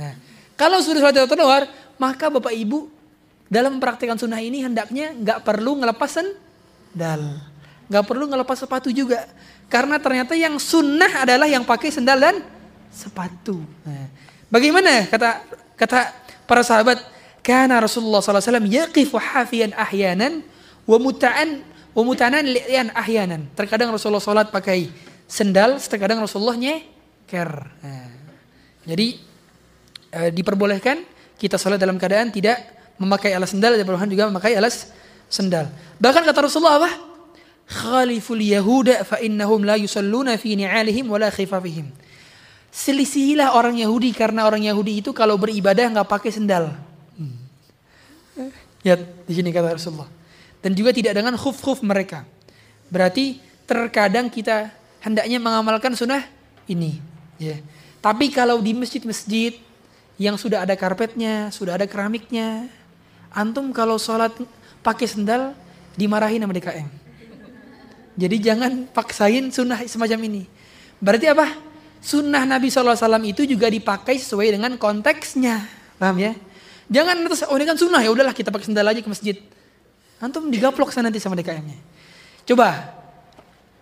Nah kalau sudah sholat trotoar, maka bapak ibu dalam mempraktekkan sunnah ini hendaknya nggak perlu ngelepas sendal, nggak perlu ngelepas sepatu juga. Karena ternyata yang sunnah adalah yang pakai sendal dan sepatu. Nah, bagaimana kata kata para sahabat? Karena Rasulullah SAW yaqifu hafiyan ahyanan wa muta'an wa muta'anan li'yan ahyanan. Terkadang Rasulullah SAW pakai sendal, terkadang Rasulullah nyeker. Nah, jadi e, diperbolehkan kita sholat dalam keadaan tidak memakai alas sendal, diperbolehkan juga memakai alas sendal. Bahkan kata Rasulullah apa? khaliful yahuda fa innahum la yusalluna fi ni'alihim wala khifafihim. Selisihilah orang Yahudi karena orang Yahudi itu kalau beribadah nggak pakai sendal. Hmm. Ya, di sini kata Rasulullah. Dan juga tidak dengan khuf-khuf mereka. Berarti terkadang kita hendaknya mengamalkan sunnah ini. Ya. Tapi kalau di masjid-masjid yang sudah ada karpetnya, sudah ada keramiknya, antum kalau sholat pakai sendal dimarahin sama DKM. Jadi jangan paksain sunnah semacam ini. Berarti apa? Sunnah Nabi SAW itu juga dipakai sesuai dengan konteksnya. Paham ya? Jangan terus, oh ini kan sunnah ya udahlah kita pakai sendal aja ke masjid. Antum digaplok sana nanti sama DKM-nya. Coba,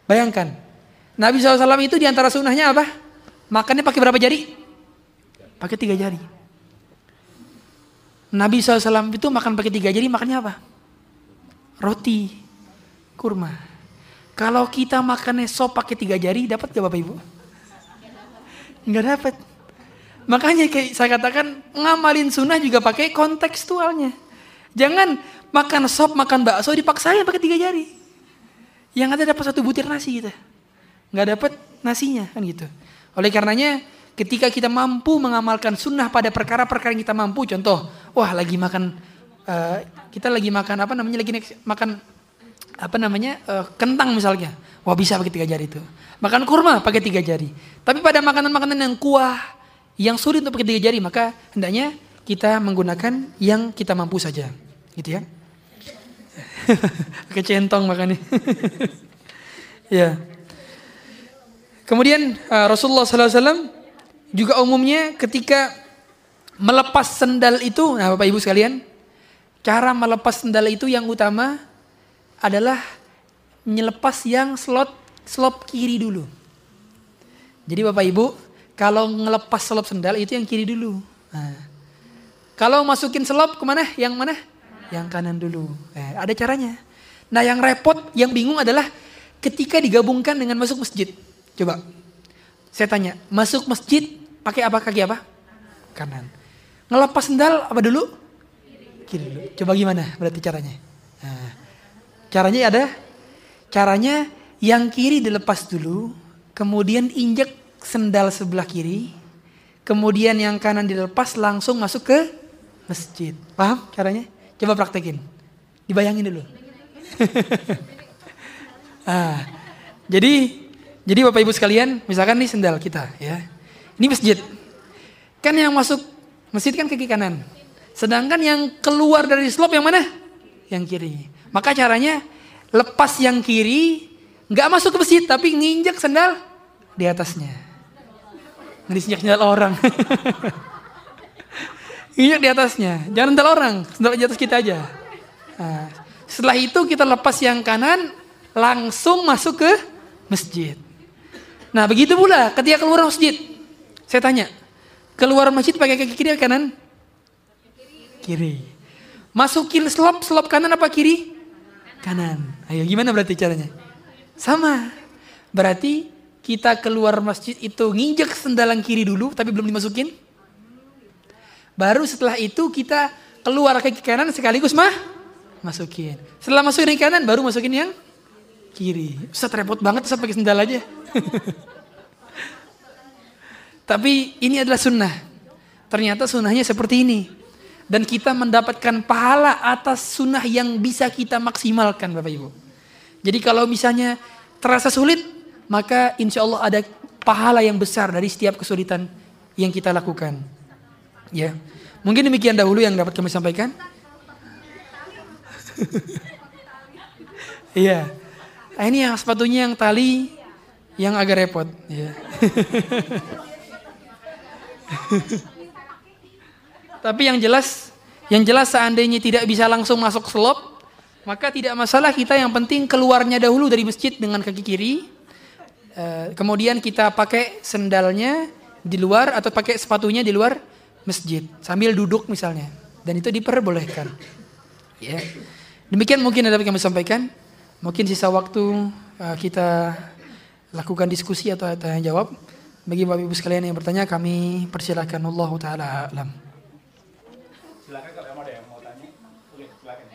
Bayangkan, Nabi SAW itu di antara sunnahnya apa? Makannya pakai berapa jari? Pakai tiga jari. Nabi SAW itu makan pakai tiga jari, makannya apa? Roti, kurma. Kalau kita makannya sop pakai tiga jari, dapat gak Bapak Ibu? Nggak dapat. Makanya kayak saya katakan ngamalin sunnah juga pakai kontekstualnya. Jangan makan sop, makan bakso dipaksain pakai tiga jari. Yang ada dapat satu butir nasi gitu. Nggak dapat nasinya kan gitu. Oleh karenanya ketika kita mampu mengamalkan sunnah pada perkara-perkara yang kita mampu. Contoh, wah lagi makan, uh, kita lagi makan apa namanya, lagi makan apa namanya, uh, kentang misalnya. Wah bisa pakai tiga jari itu. Makan kurma pakai tiga jari. Tapi pada makanan-makanan yang kuah, yang sulit untuk tiga jari, maka hendaknya kita menggunakan yang kita mampu saja. Gitu ya. pakai centong makanya. ya. Kemudian uh, Rasulullah SAW juga umumnya ketika melepas sendal itu, nah Bapak Ibu sekalian, cara melepas sendal itu yang utama adalah menyelepas yang slot slop kiri dulu. Jadi Bapak Ibu, kalau ngelepas selop sendal itu yang kiri dulu. Nah, kalau masukin selop ke mana? Yang mana? Yang kanan dulu. Eh, ada caranya. Nah yang repot, yang bingung adalah ketika digabungkan dengan masuk masjid. Coba, saya tanya, masuk masjid pakai apa kaki apa? Kanan. Ngelepas sendal apa dulu? Kiri dulu. Coba gimana berarti caranya? Nah, caranya ada? Caranya yang kiri dilepas dulu, kemudian injek sendal sebelah kiri, kemudian yang kanan dilepas langsung masuk ke masjid. Paham caranya? Coba praktekin. Dibayangin dulu. ah, jadi jadi Bapak Ibu sekalian, misalkan nih sendal kita ya. Ini masjid. Kan yang masuk masjid kan kaki kanan. Sedangkan yang keluar dari slop yang mana? Yang kiri. Maka caranya lepas yang kiri, nggak masuk ke masjid tapi nginjek sendal di atasnya. Ngelisnya sendal orang. Injak di atasnya. Jangan sendal orang, sendal di atas kita aja. Nah, setelah itu kita lepas yang kanan, langsung masuk ke masjid. Nah begitu pula ketika keluar masjid. Saya tanya, keluar masjid pakai kaki kiri atau kanan? Kiri. Masukin selop, selop kanan apa kiri? Kanan. Ayo gimana berarti caranya? Sama. Berarti kita keluar masjid itu nginjek sendalan kiri dulu tapi belum dimasukin. Baru setelah itu kita keluar kaki kanan sekaligus mah masukin. Setelah masukin kaki kanan baru masukin yang kiri. Ustaz repot banget saya pakai sendal aja. tapi ini adalah sunnah. Ternyata sunnahnya seperti ini. Dan kita mendapatkan pahala atas sunnah yang bisa kita maksimalkan Bapak Ibu. Jadi kalau misalnya terasa sulit, maka insya Allah ada pahala yang besar dari setiap kesulitan yang kita lakukan. Ya, mungkin demikian dahulu yang dapat kami sampaikan. Iya, nah, ini yang sepatunya yang tali yang agak repot. Ya. Tapi yang jelas, yang jelas seandainya tidak bisa langsung masuk selop, maka tidak masalah kita yang penting keluarnya dahulu dari masjid dengan kaki kiri, Eh, kemudian kita pakai sendalnya di luar atau pakai sepatunya di luar masjid sambil duduk misalnya dan itu diperbolehkan. Ya. Demikian mungkin yang kami sampaikan. Mungkin sisa waktu uh, kita lakukan diskusi atau tanya jawab. Bagi Bapak Ibu sekalian yang bertanya kami persilahkan Allah taala alam. Silakan kalau ada yang mau tanya. Oke, silakan.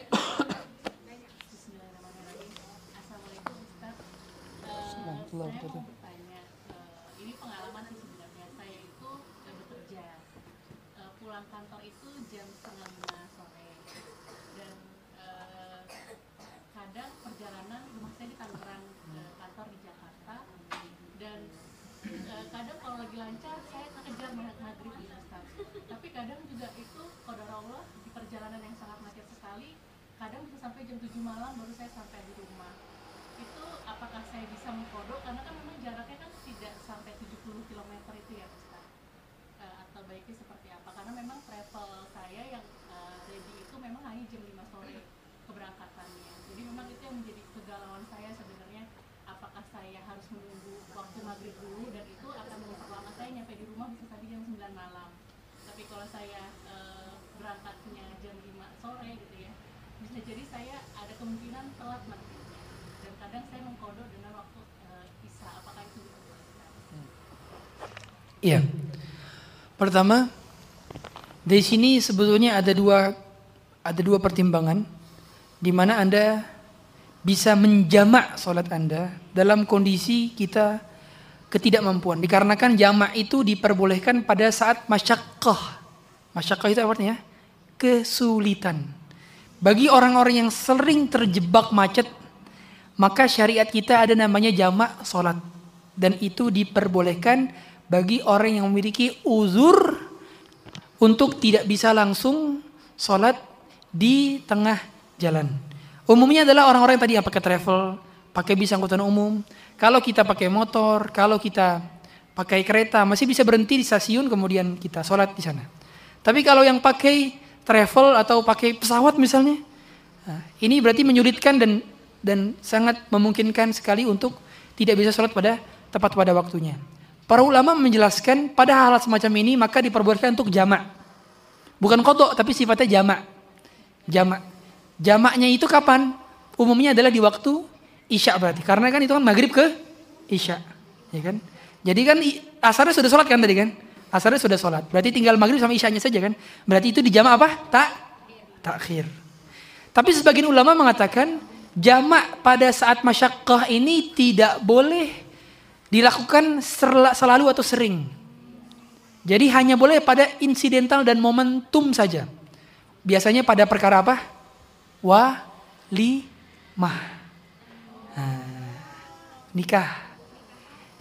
Saya mau bertanya, uh, ini pengalaman sih sebenarnya saya itu uh, bekerja uh, pulang kantor itu jam setengah lima sore dan uh, kadang perjalanan rumah saya di Tangerang uh, kantor di Jakarta dan uh, kadang kalau lagi lancar saya kejar maghrib di Ustaz tapi kadang juga itu kodar Allah di perjalanan yang sangat macet sekali kadang bisa sampai jam 7 malam baru saya sampai di rumah itu apakah saya bisa mengkodok karena kan memang jaraknya kan tidak sampai 70 km itu ya Ustaz uh, atau baiknya seperti apa karena memang travel saya yang uh, ready itu memang hanya jam 5 sore keberangkatannya jadi memang itu yang menjadi kegalauan saya sebenarnya apakah saya kalau saya eh, berangkatnya jam 5 sore gitu ya bisa jadi saya ada kemungkinan telat maghribnya dan kadang saya mengkodok dengan waktu eh, isya apakah itu diperbolehkan Iya. Pertama, di sini sebetulnya ada dua ada dua pertimbangan di mana Anda bisa menjamak sholat Anda dalam kondisi kita ketidakmampuan. Dikarenakan jamak itu diperbolehkan pada saat masyakkah. Masyakkah itu artinya? Kesulitan. Bagi orang-orang yang sering terjebak macet, maka syariat kita ada namanya jamak sholat. Dan itu diperbolehkan bagi orang yang memiliki uzur untuk tidak bisa langsung sholat di tengah jalan. Umumnya adalah orang-orang yang tadi yang pakai travel, pakai bis angkutan umum. Kalau kita pakai motor, kalau kita pakai kereta, masih bisa berhenti di stasiun kemudian kita sholat di sana. Tapi kalau yang pakai travel atau pakai pesawat misalnya, nah, ini berarti menyulitkan dan dan sangat memungkinkan sekali untuk tidak bisa sholat pada tepat pada waktunya. Para ulama menjelaskan pada hal semacam ini maka diperbolehkan untuk jamak. Bukan kodok tapi sifatnya jamak. Jamak. Jamaknya itu kapan? Umumnya adalah di waktu isya berarti. Karena kan itu kan maghrib ke isya. Ya kan? Jadi kan asarnya sudah sholat kan tadi kan? Asarnya sudah sholat. Berarti tinggal maghrib sama isyanya saja kan? Berarti itu dijamak apa? Tak? Takhir. Tapi sebagian ulama mengatakan jamak pada saat masyakkah ini tidak boleh dilakukan selalu atau sering. Jadi hanya boleh pada insidental dan momentum saja. Biasanya pada perkara apa? Walimah. Nah, nikah.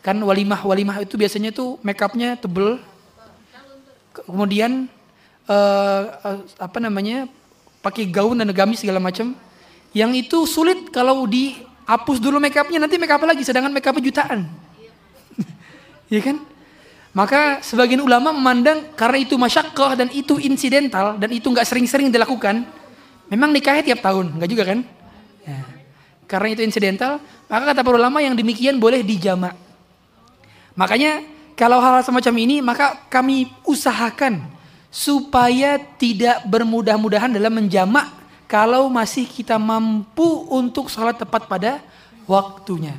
Kan walimah walimah itu biasanya tuh make upnya tebel. Ke- Kemudian eh, apa namanya? pakai gaun dan gamis segala macam. Yang itu sulit kalau dihapus dulu make upnya nanti make up lagi sedangkan make upnya jutaan. Iya kan? Maka sebagian ulama memandang karena itu masyakkah dan itu insidental dan itu nggak sering-sering dilakukan, memang nikahnya tiap tahun, nggak juga kan? Ya. Karena itu insidental, maka kata para ulama yang demikian boleh dijamak. Makanya kalau hal semacam ini, maka kami usahakan supaya tidak bermudah-mudahan dalam menjamak kalau masih kita mampu untuk sholat tepat pada waktunya.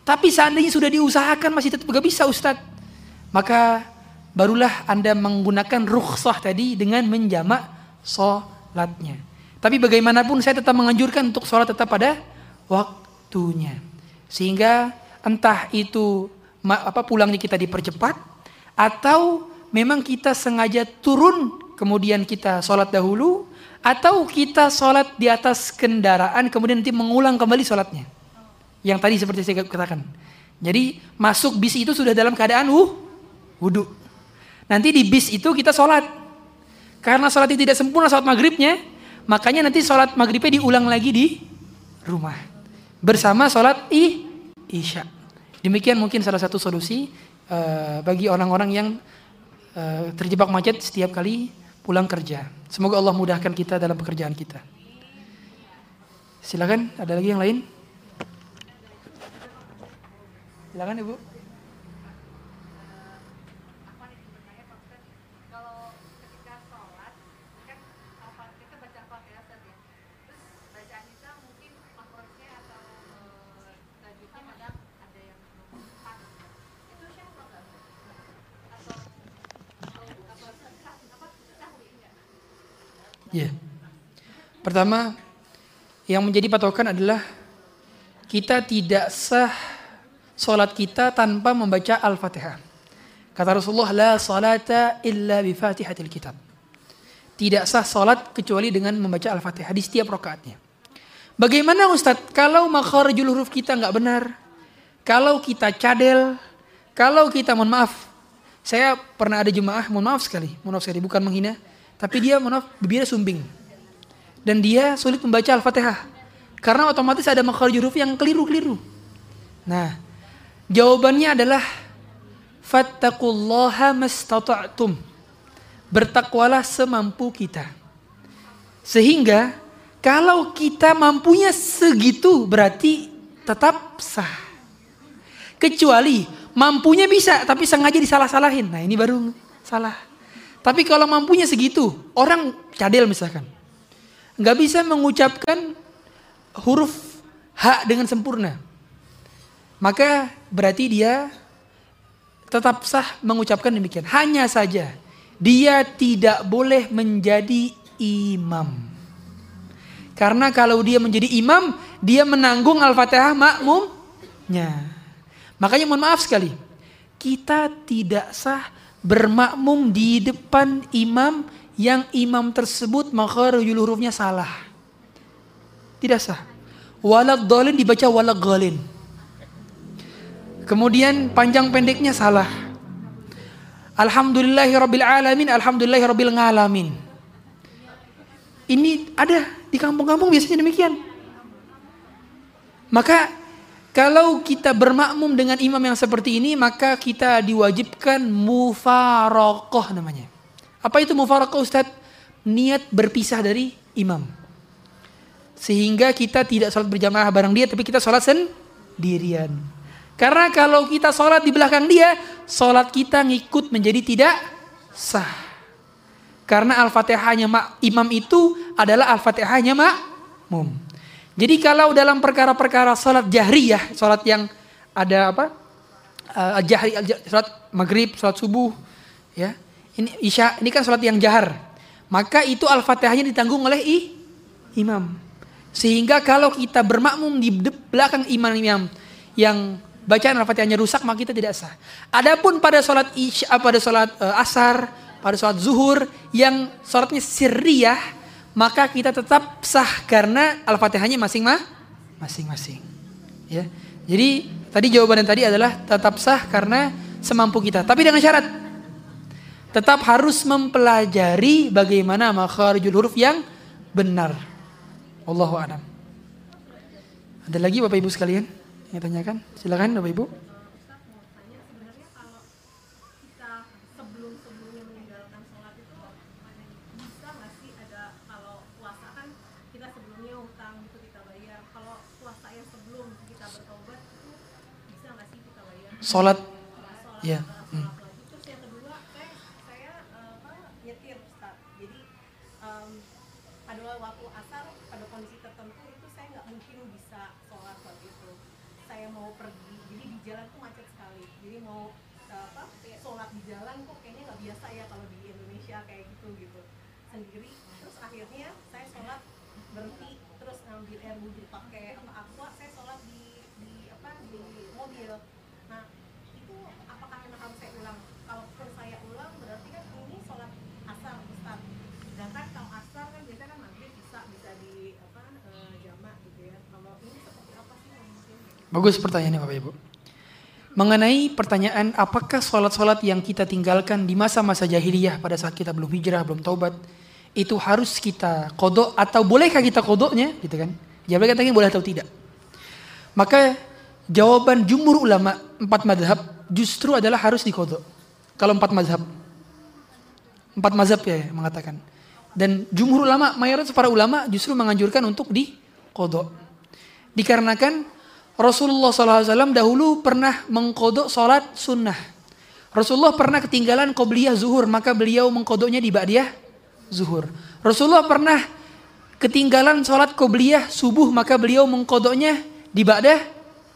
Tapi seandainya sudah diusahakan masih tetap gak bisa Ustadz. Maka barulah Anda menggunakan rukhsah tadi dengan menjamak sholatnya. Tapi bagaimanapun saya tetap menganjurkan untuk sholat tetap pada waktunya. Sehingga entah itu apa pulangnya kita dipercepat atau memang kita sengaja turun kemudian kita sholat dahulu atau kita sholat di atas kendaraan kemudian nanti mengulang kembali sholatnya. Yang tadi seperti saya katakan. Jadi masuk bis itu sudah dalam keadaan wuh, wudhu. Nanti di bis itu kita sholat. Karena sholat itu tidak sempurna sholat maghribnya, makanya nanti sholat maghribnya diulang lagi di rumah. Bersama sholat i, isya. Demikian mungkin salah satu solusi eh, bagi orang-orang yang eh, terjebak macet setiap kali pulang kerja. Semoga Allah mudahkan kita dalam pekerjaan kita. Silakan, ada lagi yang lain? Silakan Ibu. apa nih sebenarnya Pak Ustadz kalau ketika sholat kan apa kita baca al-fatihah Ustadz ya terus bacaan kita mungkin makhluknya atau eh, tajwidnya kadang ada yang belum pas itu siapa nggak atau atau apa apa sahwi enggak Ya. Pertama, yang menjadi patokan adalah kita tidak sah sholat kita tanpa membaca Al-Fatihah. Kata Rasulullah, la salata illa bi fatihatil kitab. Tidak sah sholat kecuali dengan membaca Al-Fatihah di setiap rakaatnya. Bagaimana Ustadz kalau makharijul huruf kita nggak benar? Kalau kita cadel, kalau kita mohon maaf, saya pernah ada jemaah, mohon maaf sekali, mohon maaf sekali, bukan menghina, tapi dia maaf bibirnya sumbing. Dan dia sulit membaca Al-Fatihah. Karena otomatis ada makhraj huruf yang keliru-keliru. Nah, jawabannya adalah fattaqullaha mastata'tum. Bertakwalah semampu kita. Sehingga kalau kita mampunya segitu berarti tetap sah. Kecuali mampunya bisa tapi sengaja disalah-salahin. Nah, ini baru salah. Tapi kalau mampunya segitu, orang cadel misalkan, nggak bisa mengucapkan huruf H dengan sempurna, maka berarti dia tetap sah mengucapkan demikian. Hanya saja dia tidak boleh menjadi imam. Karena kalau dia menjadi imam, dia menanggung Al-Fatihah makmumnya. Makanya mohon maaf sekali, kita tidak sah bermakmum di depan imam yang imam tersebut makharujul hurufnya salah. Tidak sah. Walad dolin dibaca walad golin. Kemudian panjang pendeknya salah. Alhamdulillahi rabbil alamin, alhamdulillahi rabbil ngalamin. Ini ada di kampung-kampung biasanya demikian. Maka kalau kita bermakmum dengan imam yang seperti ini, maka kita diwajibkan mufarokoh namanya. Apa itu mufarokoh Ustaz? Niat berpisah dari imam. Sehingga kita tidak sholat berjamaah bareng dia, tapi kita sholat sendirian. Karena kalau kita sholat di belakang dia, sholat kita ngikut menjadi tidak sah. Karena al-fatihahnya imam itu adalah al-fatihahnya makmum. Jadi kalau dalam perkara-perkara salat jahriyah, salat yang ada apa? Uh, jahri, salat maghrib, salat subuh, ya. Ini isya, ini kan salat yang jahar. Maka itu al-fatihahnya ditanggung oleh i, imam. Sehingga kalau kita bermakmum di belakang imam-imam yang bacaan al-fatihahnya rusak, maka kita tidak sah. Adapun pada salat isya, pada salat uh, asar, pada salat zuhur yang salatnya sirriyah, maka kita tetap sah karena Al-Fatihahnya masing-masing. Ya. Jadi tadi jawaban yang tadi adalah tetap sah karena semampu kita. Tapi dengan syarat tetap harus mempelajari bagaimana makharijul huruf yang benar. Allahu a'lam. Ada lagi Bapak Ibu sekalian yang tanyakan? Silakan Bapak Ibu. Sholat. Ya. Hmm. Terus yang kedua, saya, saya uh, nyetir Ustaz. Jadi um, pada waktu asar, pada kondisi tertentu itu saya nggak mungkin bisa sholat waktu itu. Saya mau pergi, jadi di jalan tuh macet sekali. Jadi mau uh, apa, sholat di jalan kok kayaknya nggak biasa ya kalau di Indonesia kayak gitu gitu sendiri. Terus akhirnya saya sholat berhenti terus ngambil air wudhu pakai apa aqua saya sholat di di apa di mobil nah itu apakah memang harus saya ulang kalau pun saya ulang berarti kan ini sholat asar Ustaz sedangkan kalau asar kan biasanya kan maghrib bisa bisa di apa eh, jamak gitu ya kalau ini seperti apa sih yang mungkin Bagus pertanyaannya Bapak Ibu. Mengenai pertanyaan apakah sholat-sholat yang kita tinggalkan di masa-masa jahiliyah pada saat kita belum hijrah, belum taubat, itu harus kita kodok atau bolehkah kita kodoknya gitu kan? Jawabannya katanya boleh atau tidak. Maka jawaban jumhur ulama empat madhab justru adalah harus dikodok. Kalau empat madhab. Empat mazhab ya mengatakan. Dan jumhur ulama, mayoritas para ulama justru menganjurkan untuk dikodok. Dikarenakan Rasulullah SAW dahulu pernah mengkodok sholat sunnah. Rasulullah pernah ketinggalan qobliyah zuhur, maka beliau mengkodoknya di ba'diyah zuhur. Rasulullah pernah ketinggalan sholat qobliyah subuh, maka beliau mengkodoknya di ba'dah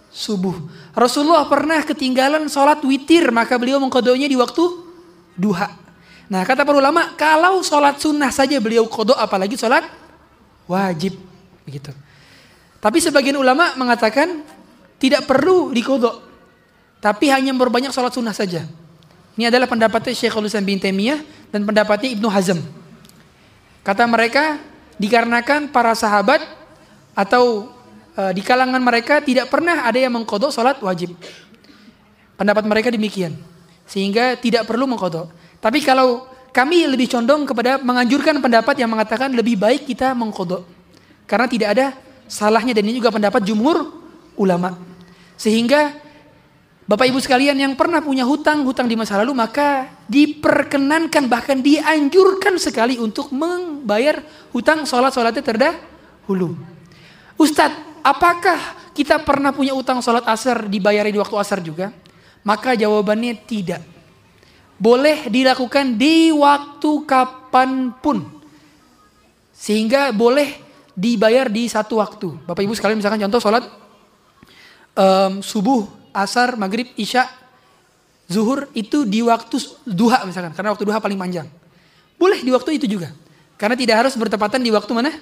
subuh. Rasulullah pernah ketinggalan sholat witir, maka beliau mengkodoknya di waktu duha. Nah kata para ulama, kalau sholat sunnah saja beliau kodok, apalagi sholat wajib. Begitu. Tapi sebagian ulama mengatakan tidak perlu dikodok. Tapi hanya berbanyak sholat sunnah saja. Ini adalah pendapatnya Syekhul Islam bin Taimiyah dan pendapatnya Ibnu Hazm. Kata mereka, dikarenakan para sahabat atau e, di kalangan mereka tidak pernah ada yang mengkodok sholat wajib. Pendapat mereka demikian. Sehingga tidak perlu mengkodok. Tapi kalau kami lebih condong kepada menganjurkan pendapat yang mengatakan lebih baik kita mengkodok. Karena tidak ada salahnya dan ini juga pendapat jumhur ulama. Sehingga Bapak Ibu sekalian yang pernah punya hutang, hutang di masa lalu maka diperkenankan bahkan dianjurkan sekali untuk membayar hutang sholat-sholatnya terdahulu. Ustadz, apakah kita pernah punya hutang sholat asar dibayari di waktu asar juga? Maka jawabannya tidak. boleh dilakukan di waktu kapan pun. Sehingga boleh dibayar di satu waktu. Bapak Ibu sekalian misalkan contoh sholat um, subuh, asar, maghrib, isya, zuhur itu di waktu duha misalkan. Karena waktu duha paling panjang. Boleh di waktu itu juga. Karena tidak harus bertepatan di waktu mana?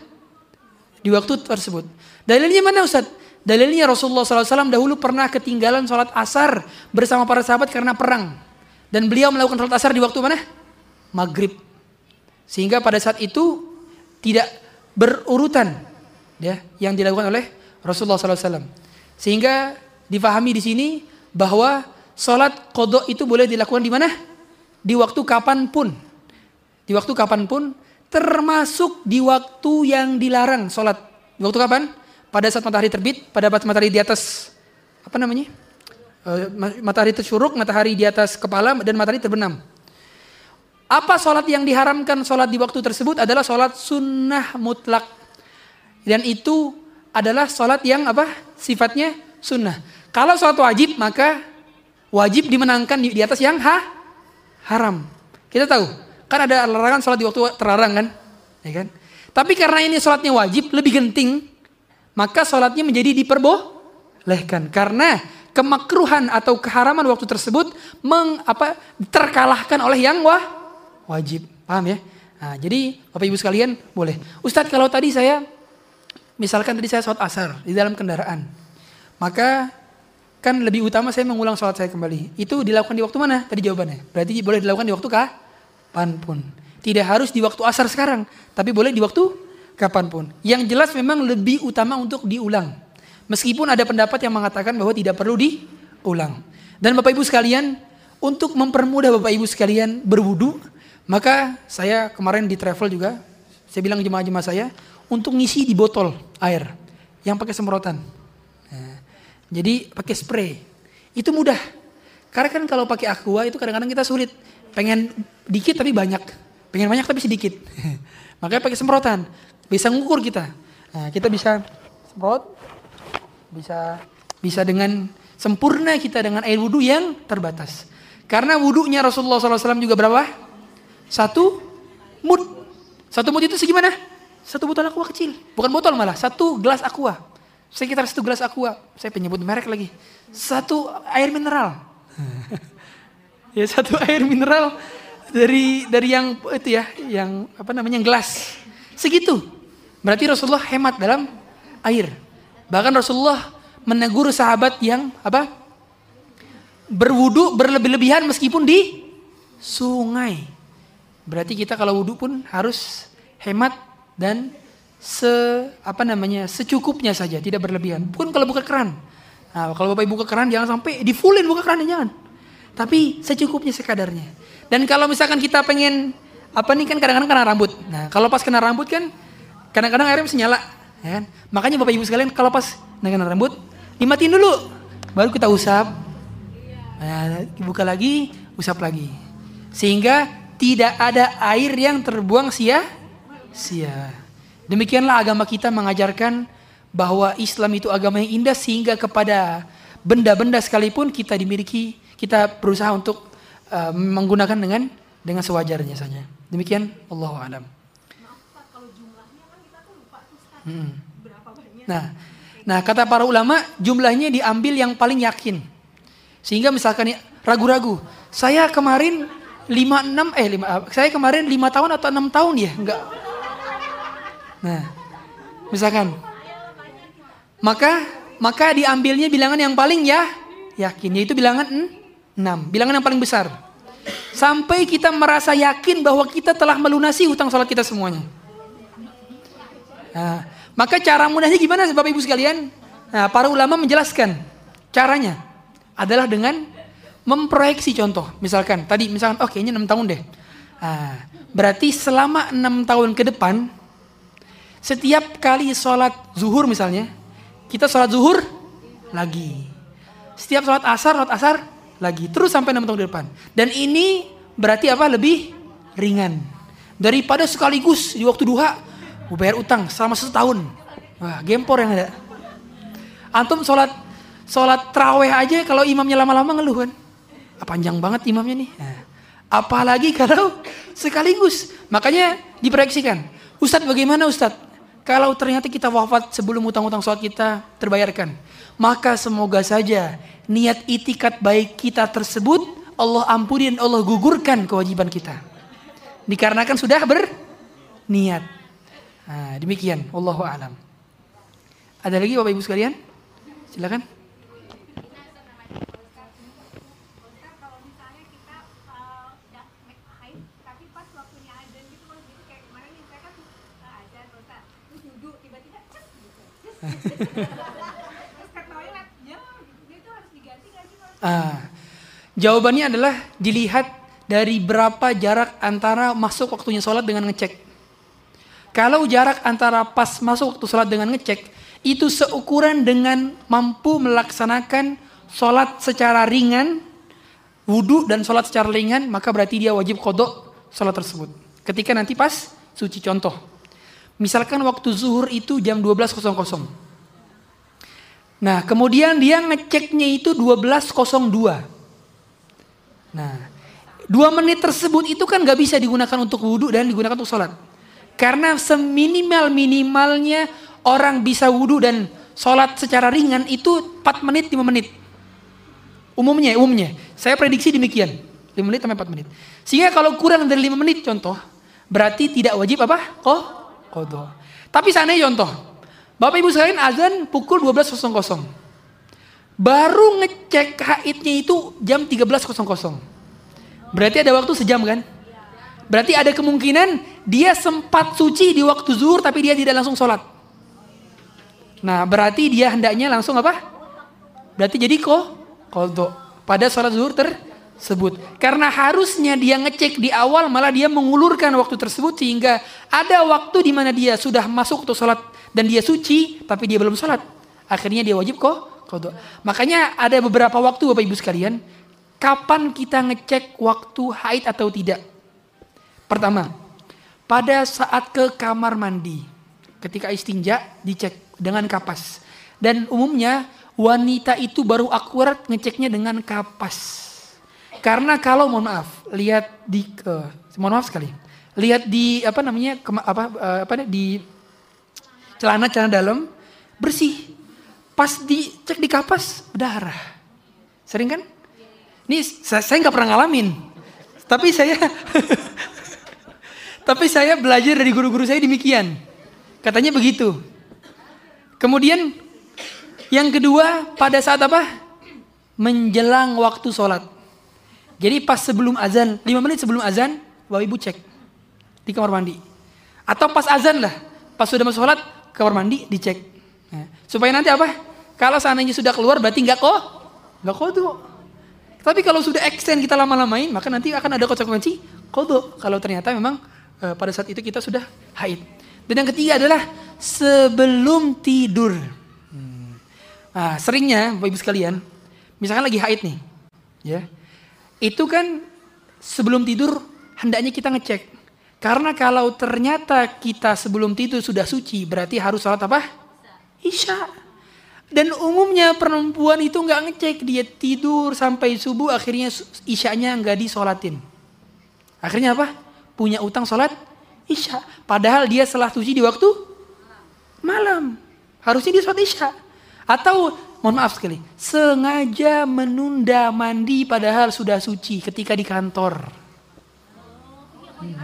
Di waktu tersebut. Dalilnya mana Ustaz? Dalilnya Rasulullah SAW dahulu pernah ketinggalan sholat asar bersama para sahabat karena perang. Dan beliau melakukan sholat asar di waktu mana? Maghrib. Sehingga pada saat itu tidak berurutan ya yang dilakukan oleh Rasulullah SAW. Sehingga difahami di sini bahwa sholat kodok itu boleh dilakukan di mana? Di waktu kapan pun. Di waktu kapan pun, termasuk di waktu yang dilarang sholat. Di waktu kapan? Pada saat matahari terbit, pada saat matahari di atas apa namanya? Eh, matahari tersyuruk, matahari di atas kepala dan matahari terbenam. Apa sholat yang diharamkan sholat di waktu tersebut adalah sholat sunnah mutlak. Dan itu adalah sholat yang apa? Sifatnya sunnah. Kalau sholat wajib maka wajib dimenangkan di, di atas yang ha, haram. Kita tahu, kan ada larangan sholat di waktu terlarang kan? Ya kan? Tapi karena ini sholatnya wajib, lebih genting, maka sholatnya menjadi diperbolehkan. Karena kemakruhan atau keharaman waktu tersebut meng, apa, terkalahkan oleh yang wah, wajib. Paham ya? Nah, jadi Bapak Ibu sekalian boleh. Ustadz kalau tadi saya misalkan tadi saya sholat asar di dalam kendaraan. Maka kan lebih utama saya mengulang sholat saya kembali. Itu dilakukan di waktu mana? Tadi jawabannya. Berarti boleh dilakukan di waktu kapan pun. Tidak harus di waktu asar sekarang. Tapi boleh di waktu kapan pun. Yang jelas memang lebih utama untuk diulang. Meskipun ada pendapat yang mengatakan bahwa tidak perlu diulang. Dan Bapak Ibu sekalian, untuk mempermudah Bapak Ibu sekalian berwudu, maka saya kemarin di travel juga, saya bilang jemaah-jemaah saya untuk ngisi di botol air yang pakai semprotan. Nah, jadi pakai spray. Itu mudah. Karena kan kalau pakai aqua itu kadang-kadang kita sulit. Pengen dikit tapi banyak. Pengen banyak tapi sedikit. Makanya pakai semprotan. Bisa ngukur kita. Nah, kita bisa semprot. Bisa bisa dengan sempurna kita dengan air wudhu yang terbatas. Karena wudhunya Rasulullah SAW juga berapa? Satu mut. Satu mut itu segimana? Satu botol aqua kecil. Bukan botol malah, satu gelas aqua. Sekitar satu gelas aqua. Saya penyebut merek lagi. Satu air mineral. ya satu air mineral dari dari yang itu ya, yang apa namanya gelas. Segitu. Berarti Rasulullah hemat dalam air. Bahkan Rasulullah menegur sahabat yang apa? Berwudu berlebih-lebihan meskipun di sungai. Berarti kita kalau wudhu pun harus hemat dan se apa namanya secukupnya saja, tidak berlebihan. Pun kalau buka keran. Nah, kalau bapak ibu buka keran jangan sampai di fullin buka kerannya jangan. Tapi secukupnya sekadarnya. Dan kalau misalkan kita pengen apa nih kan kadang-kadang kena rambut. Nah kalau pas kena rambut kan kadang-kadang airnya masih nyala. Ya kan? Makanya bapak ibu sekalian kalau pas kena rambut dimatiin dulu. Baru kita usap. Nah, buka lagi, usap lagi. Sehingga tidak ada air yang terbuang sia-sia. Demikianlah agama kita mengajarkan bahwa Islam itu agama yang indah sehingga kepada benda-benda sekalipun kita dimiliki, kita berusaha untuk uh, menggunakan dengan dengan sewajarnya saja. Demikian Allah alam. Hmm. Nah, nah kata para ulama jumlahnya diambil yang paling yakin. Sehingga misalkan ragu-ragu, saya kemarin lima enam eh lima saya kemarin lima tahun atau enam tahun ya enggak nah misalkan. Maka maka diambilnya bilangan yang paling ya yakin. Yaitu bilangan enam. Bilangan yang paling besar. Sampai kita merasa yakin bahwa kita telah melunasi hutang sholat kita semuanya. Nah, maka cara mudahnya gimana bapak ibu sekalian? Nah, para ulama menjelaskan caranya adalah dengan memproyeksi contoh. Misalkan tadi misalkan oh kayaknya 6 tahun deh. Nah, berarti selama 6 tahun ke depan setiap kali sholat zuhur misalnya kita sholat zuhur lagi. Setiap sholat asar, sholat asar lagi. Terus sampai 6 tahun ke depan. Dan ini berarti apa? Lebih ringan. Daripada sekaligus di waktu duha, bayar utang selama setahun. Wah, gempor yang ada. Antum sholat sholat traweh aja kalau imamnya lama-lama ngeluh kan panjang banget imamnya nih. Nah, Apalagi kalau sekaligus. Makanya diproyeksikan. Ustadz bagaimana Ustadz? Kalau ternyata kita wafat sebelum utang-utang sholat kita terbayarkan. Maka semoga saja niat itikat baik kita tersebut Allah ampuni dan Allah gugurkan kewajiban kita. Dikarenakan sudah berniat. Nah, demikian. Wallahu alam. Ada lagi Bapak Ibu sekalian? Silakan. Ustaz, kalau misalnya kita uh, udah make haid, tapi pas waktunya azan gitu, kalau gitu kayak kemarin nih, saya kan uh, azan, Ustaz, terus wudhu, tiba-tiba cek gitu. Cek. terus ke toilet, ya gitu. Itu harus diganti nggak sih kalau Ah, jawabannya adalah dilihat dari berapa jarak antara masuk waktunya sholat dengan ngecek. Kalau jarak antara pas masuk waktu sholat dengan ngecek, itu seukuran dengan mampu melaksanakan sholat secara ringan, wudhu dan sholat secara ringan, maka berarti dia wajib kodok sholat tersebut. Ketika nanti pas suci contoh. Misalkan waktu zuhur itu jam 12.00. Nah, kemudian dia ngeceknya itu 12.02. Nah, dua menit tersebut itu kan gak bisa digunakan untuk wudhu dan digunakan untuk sholat. Karena seminimal-minimalnya orang bisa wudhu dan sholat secara ringan itu 4 menit, 5 menit. Umumnya, umumnya. Saya prediksi demikian. 5 menit sampai 4 menit. Sehingga kalau kurang dari 5 menit contoh, berarti tidak wajib apa? Koh? Kodoh. Tapi seandainya contoh, Bapak Ibu sekalian azan pukul 12.00. Baru ngecek haidnya itu jam 13.00. Berarti ada waktu sejam kan? Berarti ada kemungkinan dia sempat suci di waktu zuhur tapi dia tidak langsung sholat. Nah berarti dia hendaknya langsung apa? Berarti jadi kok kodok pada sholat zuhur tersebut. Karena harusnya dia ngecek di awal malah dia mengulurkan waktu tersebut sehingga ada waktu di mana dia sudah masuk untuk sholat dan dia suci tapi dia belum sholat. Akhirnya dia wajib kok. Makanya ada beberapa waktu bapak ibu sekalian kapan kita ngecek waktu haid atau tidak. Pertama, pada saat ke kamar mandi, ketika istinja dicek dengan kapas. Dan umumnya wanita itu baru akurat ngeceknya dengan kapas. Karena kalau mohon maaf, lihat di ke mohon maaf sekali. Lihat di apa namanya kema- apa eh, apa di celana-celana dalam bersih. Pas dicek di kapas berdarah. Sering kan? Ini saya nggak pernah ngalamin. Tapi saya Tapi saya belajar dari guru-guru saya demikian. Katanya begitu. Kemudian yang kedua pada saat apa? Menjelang waktu sholat. Jadi pas sebelum azan, 5 menit sebelum azan, bapak ibu cek di kamar mandi. Atau pas azan lah, pas sudah masuk sholat, kamar mandi dicek. Nah, supaya nanti apa? Kalau seandainya sudah keluar berarti nggak kok, nggak kodo. Tapi kalau sudah extend kita lama-lamain, maka nanti akan ada konsekuensi kodo. Kalau ternyata memang eh, pada saat itu kita sudah haid. Dan yang ketiga adalah sebelum tidur. Hmm. Nah, seringnya Bapak Ibu sekalian, misalkan lagi haid nih, ya. Itu kan sebelum tidur hendaknya kita ngecek. Karena kalau ternyata kita sebelum tidur sudah suci, berarti harus sholat apa? Isya. Dan umumnya perempuan itu nggak ngecek, dia tidur sampai subuh, akhirnya isyanya nggak disolatin. Akhirnya apa? Punya utang sholat isya. Padahal dia setelah suci di waktu malam. Harusnya dia sholat isya. Atau mohon maaf sekali, sengaja menunda mandi padahal sudah suci ketika di kantor. Hmm.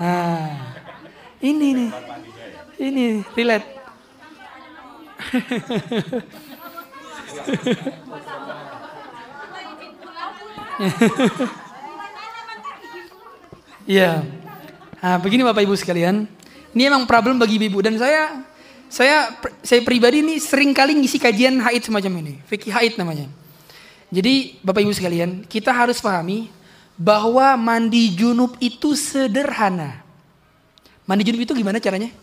Nah, ini nih, ini relate. Iya. Nah, begini Bapak Ibu sekalian. Ini emang problem bagi ibu dan saya saya saya pribadi ini sering kali ngisi kajian haid semacam ini. Fikih haid namanya. Jadi Bapak Ibu sekalian, kita harus pahami bahwa mandi junub itu sederhana. Mandi junub itu gimana caranya?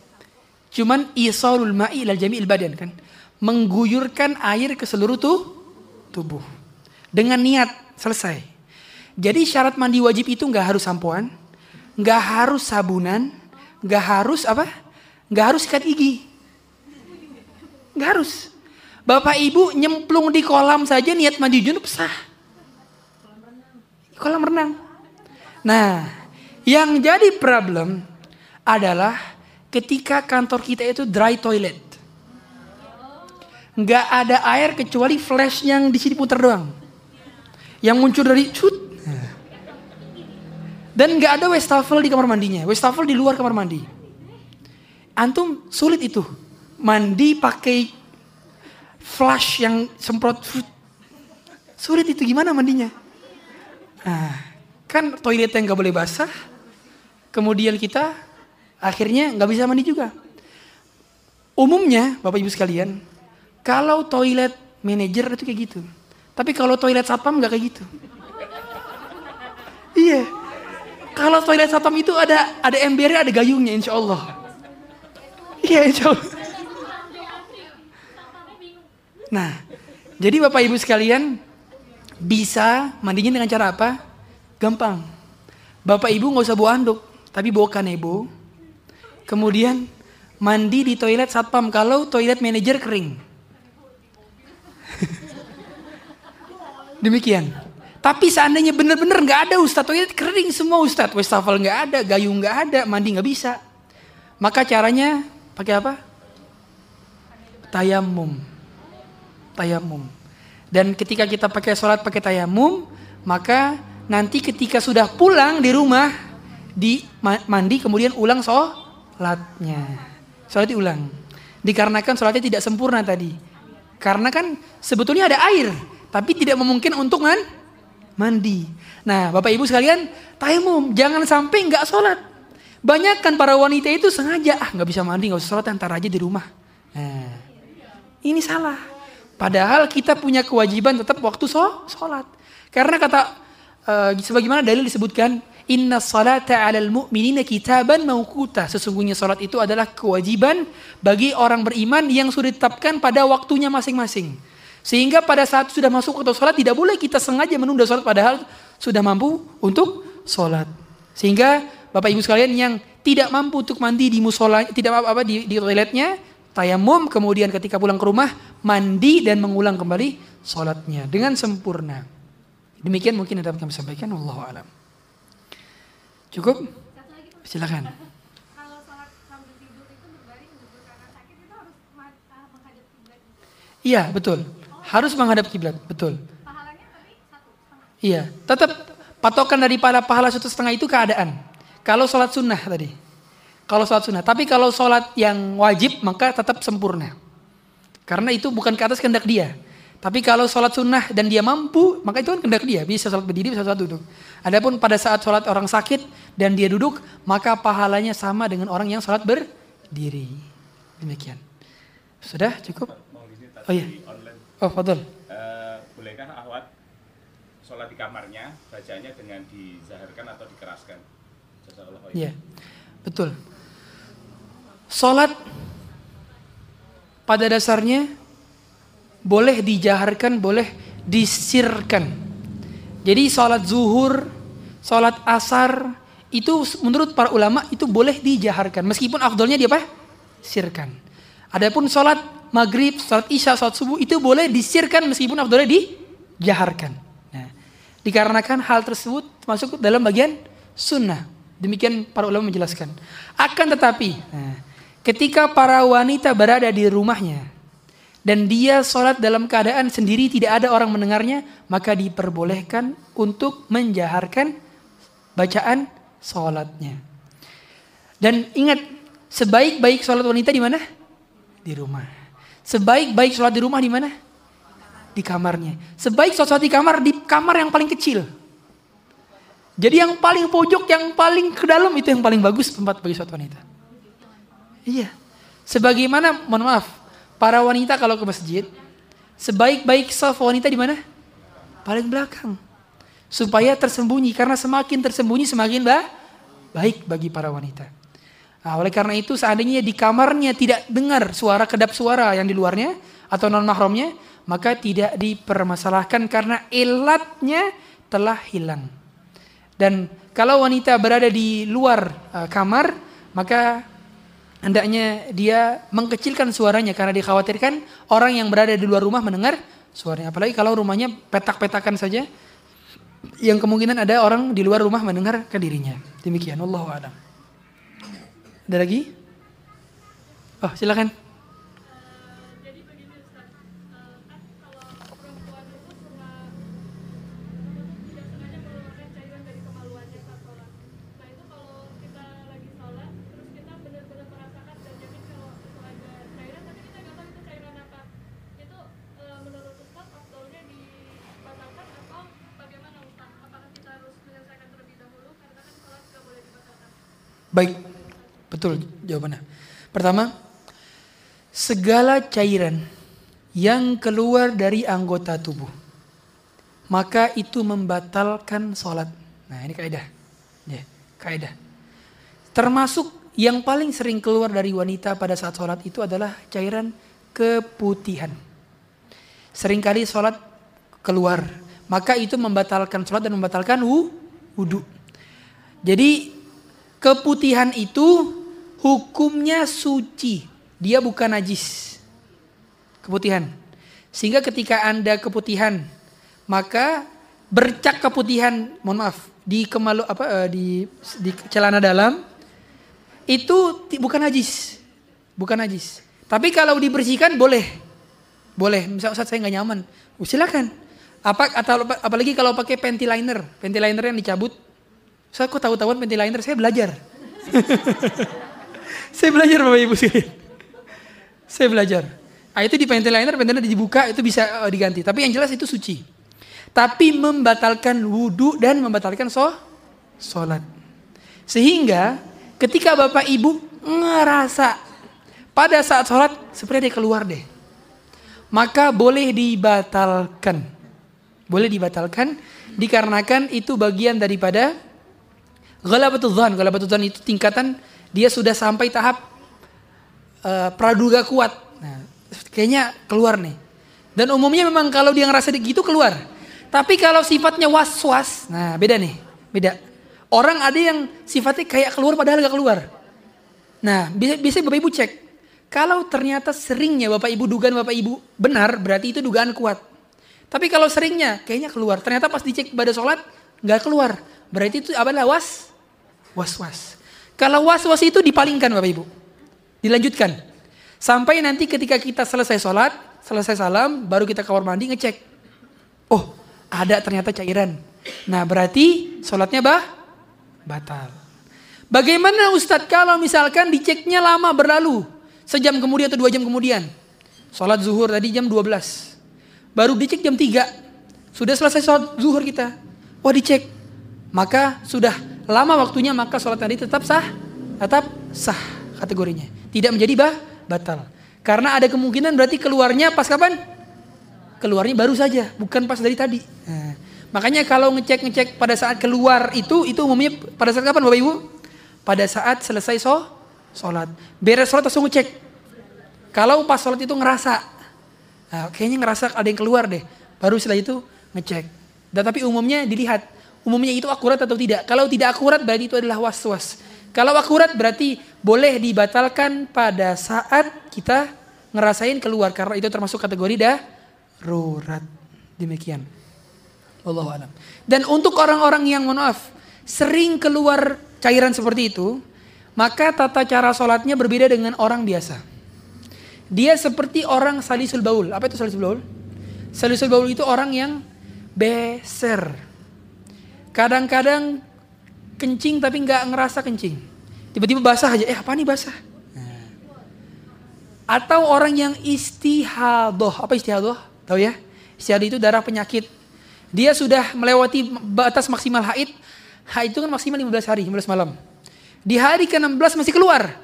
Cuman isalul ma'i ilal jami'il badan kan. Mengguyurkan air ke seluruh tuh, tubuh. Dengan niat selesai. Jadi syarat mandi wajib itu nggak harus sampoan, nggak harus sabunan, nggak harus apa? Nggak harus sikat gigi. Nggak harus. Bapak ibu nyemplung di kolam saja niat mandi junub sah. Kolam renang. Nah, yang jadi problem adalah ketika kantor kita itu dry toilet. Nggak ada air kecuali flash yang di sini putar doang. Yang muncul dari cut. Dan nggak ada wastafel di kamar mandinya. Wastafel di luar kamar mandi. Antum sulit itu. Mandi pakai flash yang semprot. Sulit itu gimana mandinya? Nah, kan toilet yang nggak boleh basah. Kemudian kita akhirnya nggak bisa mandi juga. Umumnya, Bapak Ibu sekalian, kalau toilet manajer itu kayak gitu. Tapi kalau toilet satpam nggak kayak gitu. Iya. Kalau toilet satpam itu ada ada embernya, ada gayungnya, insya Allah. Iya, insya Allah. Nah, jadi Bapak Ibu sekalian bisa mandinya dengan cara apa? Gampang. Bapak Ibu nggak usah bawa anduk, tapi bawa kanebo. Kemudian mandi di toilet satpam kalau toilet manajer kering. Demikian. Tapi seandainya benar-benar nggak ada Ustadz, toilet kering semua Ustadz, wastafel nggak ada, gayung nggak ada, mandi nggak bisa. Maka caranya pakai apa? Tayamum. Tayamum. Dan ketika kita pakai sholat pakai tayamum, maka nanti ketika sudah pulang di rumah, di mandi kemudian ulang sholatnya. Sholat diulang. Dikarenakan sholatnya tidak sempurna tadi. Karena kan sebetulnya ada air, tapi tidak memungkinkan untuk man, mandi. Nah, Bapak Ibu sekalian, tayamum, jangan sampai nggak sholat. Banyak kan para wanita itu sengaja, ah nggak bisa mandi, nggak usah sholat, antar aja di rumah. Nah, ini salah. Padahal kita punya kewajiban tetap waktu sholat. Karena kata, uh, sebagaimana dalil disebutkan, Inna salata alal mu'minina kitaban maukuta. Sesungguhnya salat itu adalah kewajiban bagi orang beriman yang sudah ditetapkan pada waktunya masing-masing. Sehingga pada saat sudah masuk waktu salat tidak boleh kita sengaja menunda salat padahal sudah mampu untuk salat. Sehingga Bapak Ibu sekalian yang tidak mampu untuk mandi di musola, tidak apa-apa di, di toiletnya, tayamum kemudian ketika pulang ke rumah mandi dan mengulang kembali salatnya dengan sempurna. Demikian mungkin yang dapat kami sampaikan. Wallahu a'lam. Cukup? Silakan. Ah. Iya, betul. Harus menghadap kiblat, betul. Iya, tetap patokan dari para pahala satu setengah itu keadaan. Kalau sholat sunnah tadi, kalau sholat sunnah. Tapi kalau sholat yang wajib maka tetap sempurna. Karena itu bukan ke atas kehendak dia. Tapi kalau sholat sunnah dan dia mampu, maka itu kan kehendak dia. Bisa sholat berdiri, bisa sholat duduk. Adapun pada saat sholat orang sakit dan dia duduk, maka pahalanya sama dengan orang yang sholat berdiri. Demikian. Sudah cukup? Oh iya. Oh, Fadol. Eh, bolehkah ahwat sholat di kamarnya bacanya dengan dizaharkan atau dikeraskan? Jazakallah. Iya. Betul. Sholat pada dasarnya boleh dijaharkan, boleh disirkan. Jadi sholat zuhur, sholat asar, itu menurut para ulama itu boleh dijaharkan. Meskipun afdolnya dia apa? Sirkan. Adapun sholat maghrib, sholat isya, sholat subuh itu boleh disirkan meskipun afdolnya dijaharkan. Nah, dikarenakan hal tersebut masuk dalam bagian sunnah. Demikian para ulama menjelaskan. Akan tetapi, nah, ketika para wanita berada di rumahnya, dan dia sholat dalam keadaan sendiri tidak ada orang mendengarnya, maka diperbolehkan untuk menjaharkan bacaan sholatnya. Dan ingat, sebaik-baik sholat wanita di mana? Di rumah. Sebaik-baik sholat di rumah di mana? Di kamarnya. Sebaik sholat di kamar, di kamar yang paling kecil. Jadi yang paling pojok, yang paling ke dalam itu yang paling bagus tempat bagi sholat wanita. Iya. Sebagaimana, mohon maaf, para wanita kalau ke masjid, sebaik-baik saf wanita di mana? Paling belakang. Supaya tersembunyi, karena semakin tersembunyi semakin bah, baik bagi para wanita. Nah, oleh karena itu seandainya di kamarnya tidak dengar suara kedap suara yang di luarnya atau non mahramnya, maka tidak dipermasalahkan karena elatnya telah hilang. Dan kalau wanita berada di luar uh, kamar, maka hendaknya dia mengkecilkan suaranya karena dikhawatirkan orang yang berada di luar rumah mendengar suaranya. Apalagi kalau rumahnya petak-petakan saja, yang kemungkinan ada orang di luar rumah mendengar ke dirinya. Demikian, Allah. Ada lagi? Oh, silakan. jadi begini Ustaz, Eh, kan kalau perempuan itu suka tidak sengaja mengeluarkan cairan dari kemaluannya saat sholat. Nah itu kalau kita lagi sholat, terus kita benar-benar merasakan dan yakin kalau itu ada cairan, tapi kita nggak tahu itu cairan apa. Itu eh, menurut Ustaz afdolnya dibatalkan atau bagaimana Ustaz? Apakah kita harus menyelesaikan terlebih dahulu karena kan sholat nggak boleh dibatalkan? Baik, betul jawabannya. Pertama, segala cairan yang keluar dari anggota tubuh, maka itu membatalkan sholat. Nah ini kaidah, ya kaidah. Termasuk yang paling sering keluar dari wanita pada saat sholat itu adalah cairan keputihan. Seringkali sholat keluar, maka itu membatalkan sholat dan membatalkan wu- wudhu. Jadi keputihan itu hukumnya suci. Dia bukan najis. Keputihan. Sehingga ketika Anda keputihan, maka bercak keputihan, mohon maaf, di kemalu apa eh, di di celana dalam itu bukan najis. Bukan najis. Tapi kalau dibersihkan boleh. Boleh. Misal Ustaz saya nggak nyaman. Oh, silakan. Apa atau apalagi kalau pakai panty liner, panty liner yang dicabut. Saya kok tahu-tahuan panty liner, saya belajar. saya belajar Bapak Ibu sekalian. Saya belajar. Ah, itu di panty liner dibuka itu bisa eh, diganti. Tapi yang jelas itu suci. Tapi membatalkan wudhu dan membatalkan sholat. Sehingga ketika Bapak Ibu ngerasa pada saat sholat seperti dia keluar deh. Maka boleh dibatalkan. Boleh dibatalkan dikarenakan itu bagian daripada Ghalabatul dhan, ghalabatul dhan itu tingkatan dia sudah sampai tahap eh, praduga kuat. Nah, kayaknya keluar nih. Dan umumnya memang kalau dia ngerasa gitu keluar. Tapi kalau sifatnya was-was, nah beda nih, beda. Orang ada yang sifatnya kayak keluar padahal gak keluar. Nah, bisa, bisa Bapak Ibu cek. Kalau ternyata seringnya Bapak Ibu dugaan Bapak Ibu benar, berarti itu dugaan kuat. Tapi kalau seringnya kayaknya keluar, ternyata pas dicek pada sholat nggak keluar, berarti itu adalah was was-was. Kalau was-was itu dipalingkan Bapak Ibu. Dilanjutkan. Sampai nanti ketika kita selesai sholat, selesai salam, baru kita kamar mandi ngecek. Oh, ada ternyata cairan. Nah berarti sholatnya bah, batal. Bagaimana Ustadz kalau misalkan diceknya lama berlalu, sejam kemudian atau dua jam kemudian. Sholat zuhur tadi jam 12. Baru dicek jam 3. Sudah selesai sholat zuhur kita. Wah dicek. Maka sudah lama waktunya maka sholat tadi tetap sah. Tetap sah kategorinya. Tidak menjadi bah, batal. Karena ada kemungkinan berarti keluarnya pas kapan? Keluarnya baru saja, bukan pas dari tadi. Nah, makanya kalau ngecek-ngecek pada saat keluar itu, itu umumnya pada saat kapan Bapak Ibu? Pada saat selesai so, sholat. Beres sholat langsung ngecek. Kalau pas sholat itu ngerasa, nah, kayaknya ngerasa ada yang keluar deh. Baru setelah itu ngecek. Dan tapi umumnya dilihat, umumnya itu akurat atau tidak. Kalau tidak akurat berarti itu adalah was-was. Kalau akurat berarti boleh dibatalkan pada saat kita ngerasain keluar. Karena itu termasuk kategori darurat. Demikian. Allah alam. Dan untuk orang-orang yang mohon maaf, sering keluar cairan seperti itu, maka tata cara sholatnya berbeda dengan orang biasa. Dia seperti orang salisul baul. Apa itu salisul baul? Salisul baul itu orang yang beser. Kadang-kadang kencing tapi nggak ngerasa kencing. Tiba-tiba basah aja. Eh apa nih basah? Nah. Atau orang yang istihadoh. Apa istihadoh? Tahu ya? Istihadoh itu darah penyakit. Dia sudah melewati batas maksimal haid. Haid itu kan maksimal 15 hari, 15 malam. Di hari ke-16 masih keluar.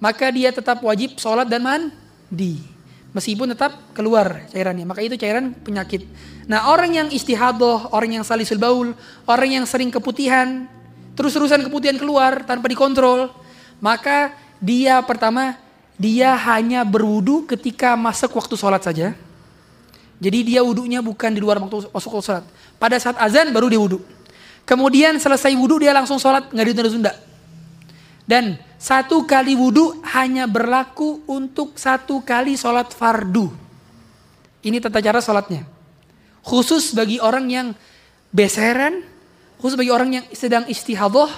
Maka dia tetap wajib sholat dan mandi. Meskipun tetap keluar cairannya. Maka itu cairan penyakit. Nah orang yang istihadoh, orang yang salisul baul, orang yang sering keputihan, terus-terusan keputihan keluar tanpa dikontrol, maka dia pertama dia hanya berwudu ketika masuk waktu sholat saja. Jadi dia wudhunya bukan di luar waktu masuk waktu sholat. Pada saat azan baru dia wudhu. Kemudian selesai wudhu dia langsung sholat nggak ditunda-tunda. Dan satu kali wudhu hanya berlaku untuk satu kali sholat fardu. Ini tata cara sholatnya. Khusus bagi orang yang beseran, khusus bagi orang yang sedang istihadah,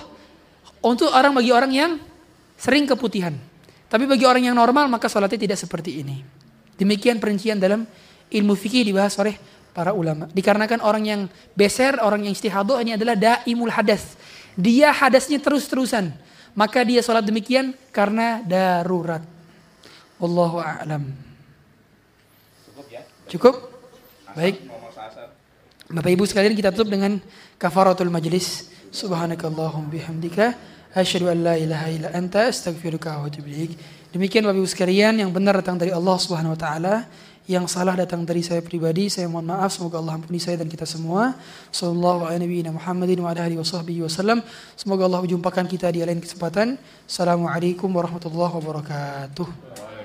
untuk orang bagi orang yang sering keputihan. Tapi bagi orang yang normal maka sholatnya tidak seperti ini. Demikian perincian dalam ilmu fikih dibahas oleh para ulama. Dikarenakan orang yang beser, orang yang istihadah ini adalah daimul hadas. Dia hadasnya terus-terusan. Maka dia sholat demikian karena darurat. Wallahu a'lam. Cukup ya? Cukup? Baik. Bapak Ibu sekalian kita tutup dengan kafaratul majlis. Subhanakallahum bihamdika asyhadu an la ilaha illa anta astaghfiruka wa atubu ilaik. Demikian Bapak Ibu sekalian yang benar datang dari Allah Subhanahu wa taala, yang salah datang dari saya pribadi. Saya mohon maaf, semoga Allah ampuni saya dan kita semua. Sallallahu alaihi Muhammadin wa alihi wasallam. Semoga Allah kita di lain kesempatan. Assalamualaikum warahmatullahi wabarakatuh.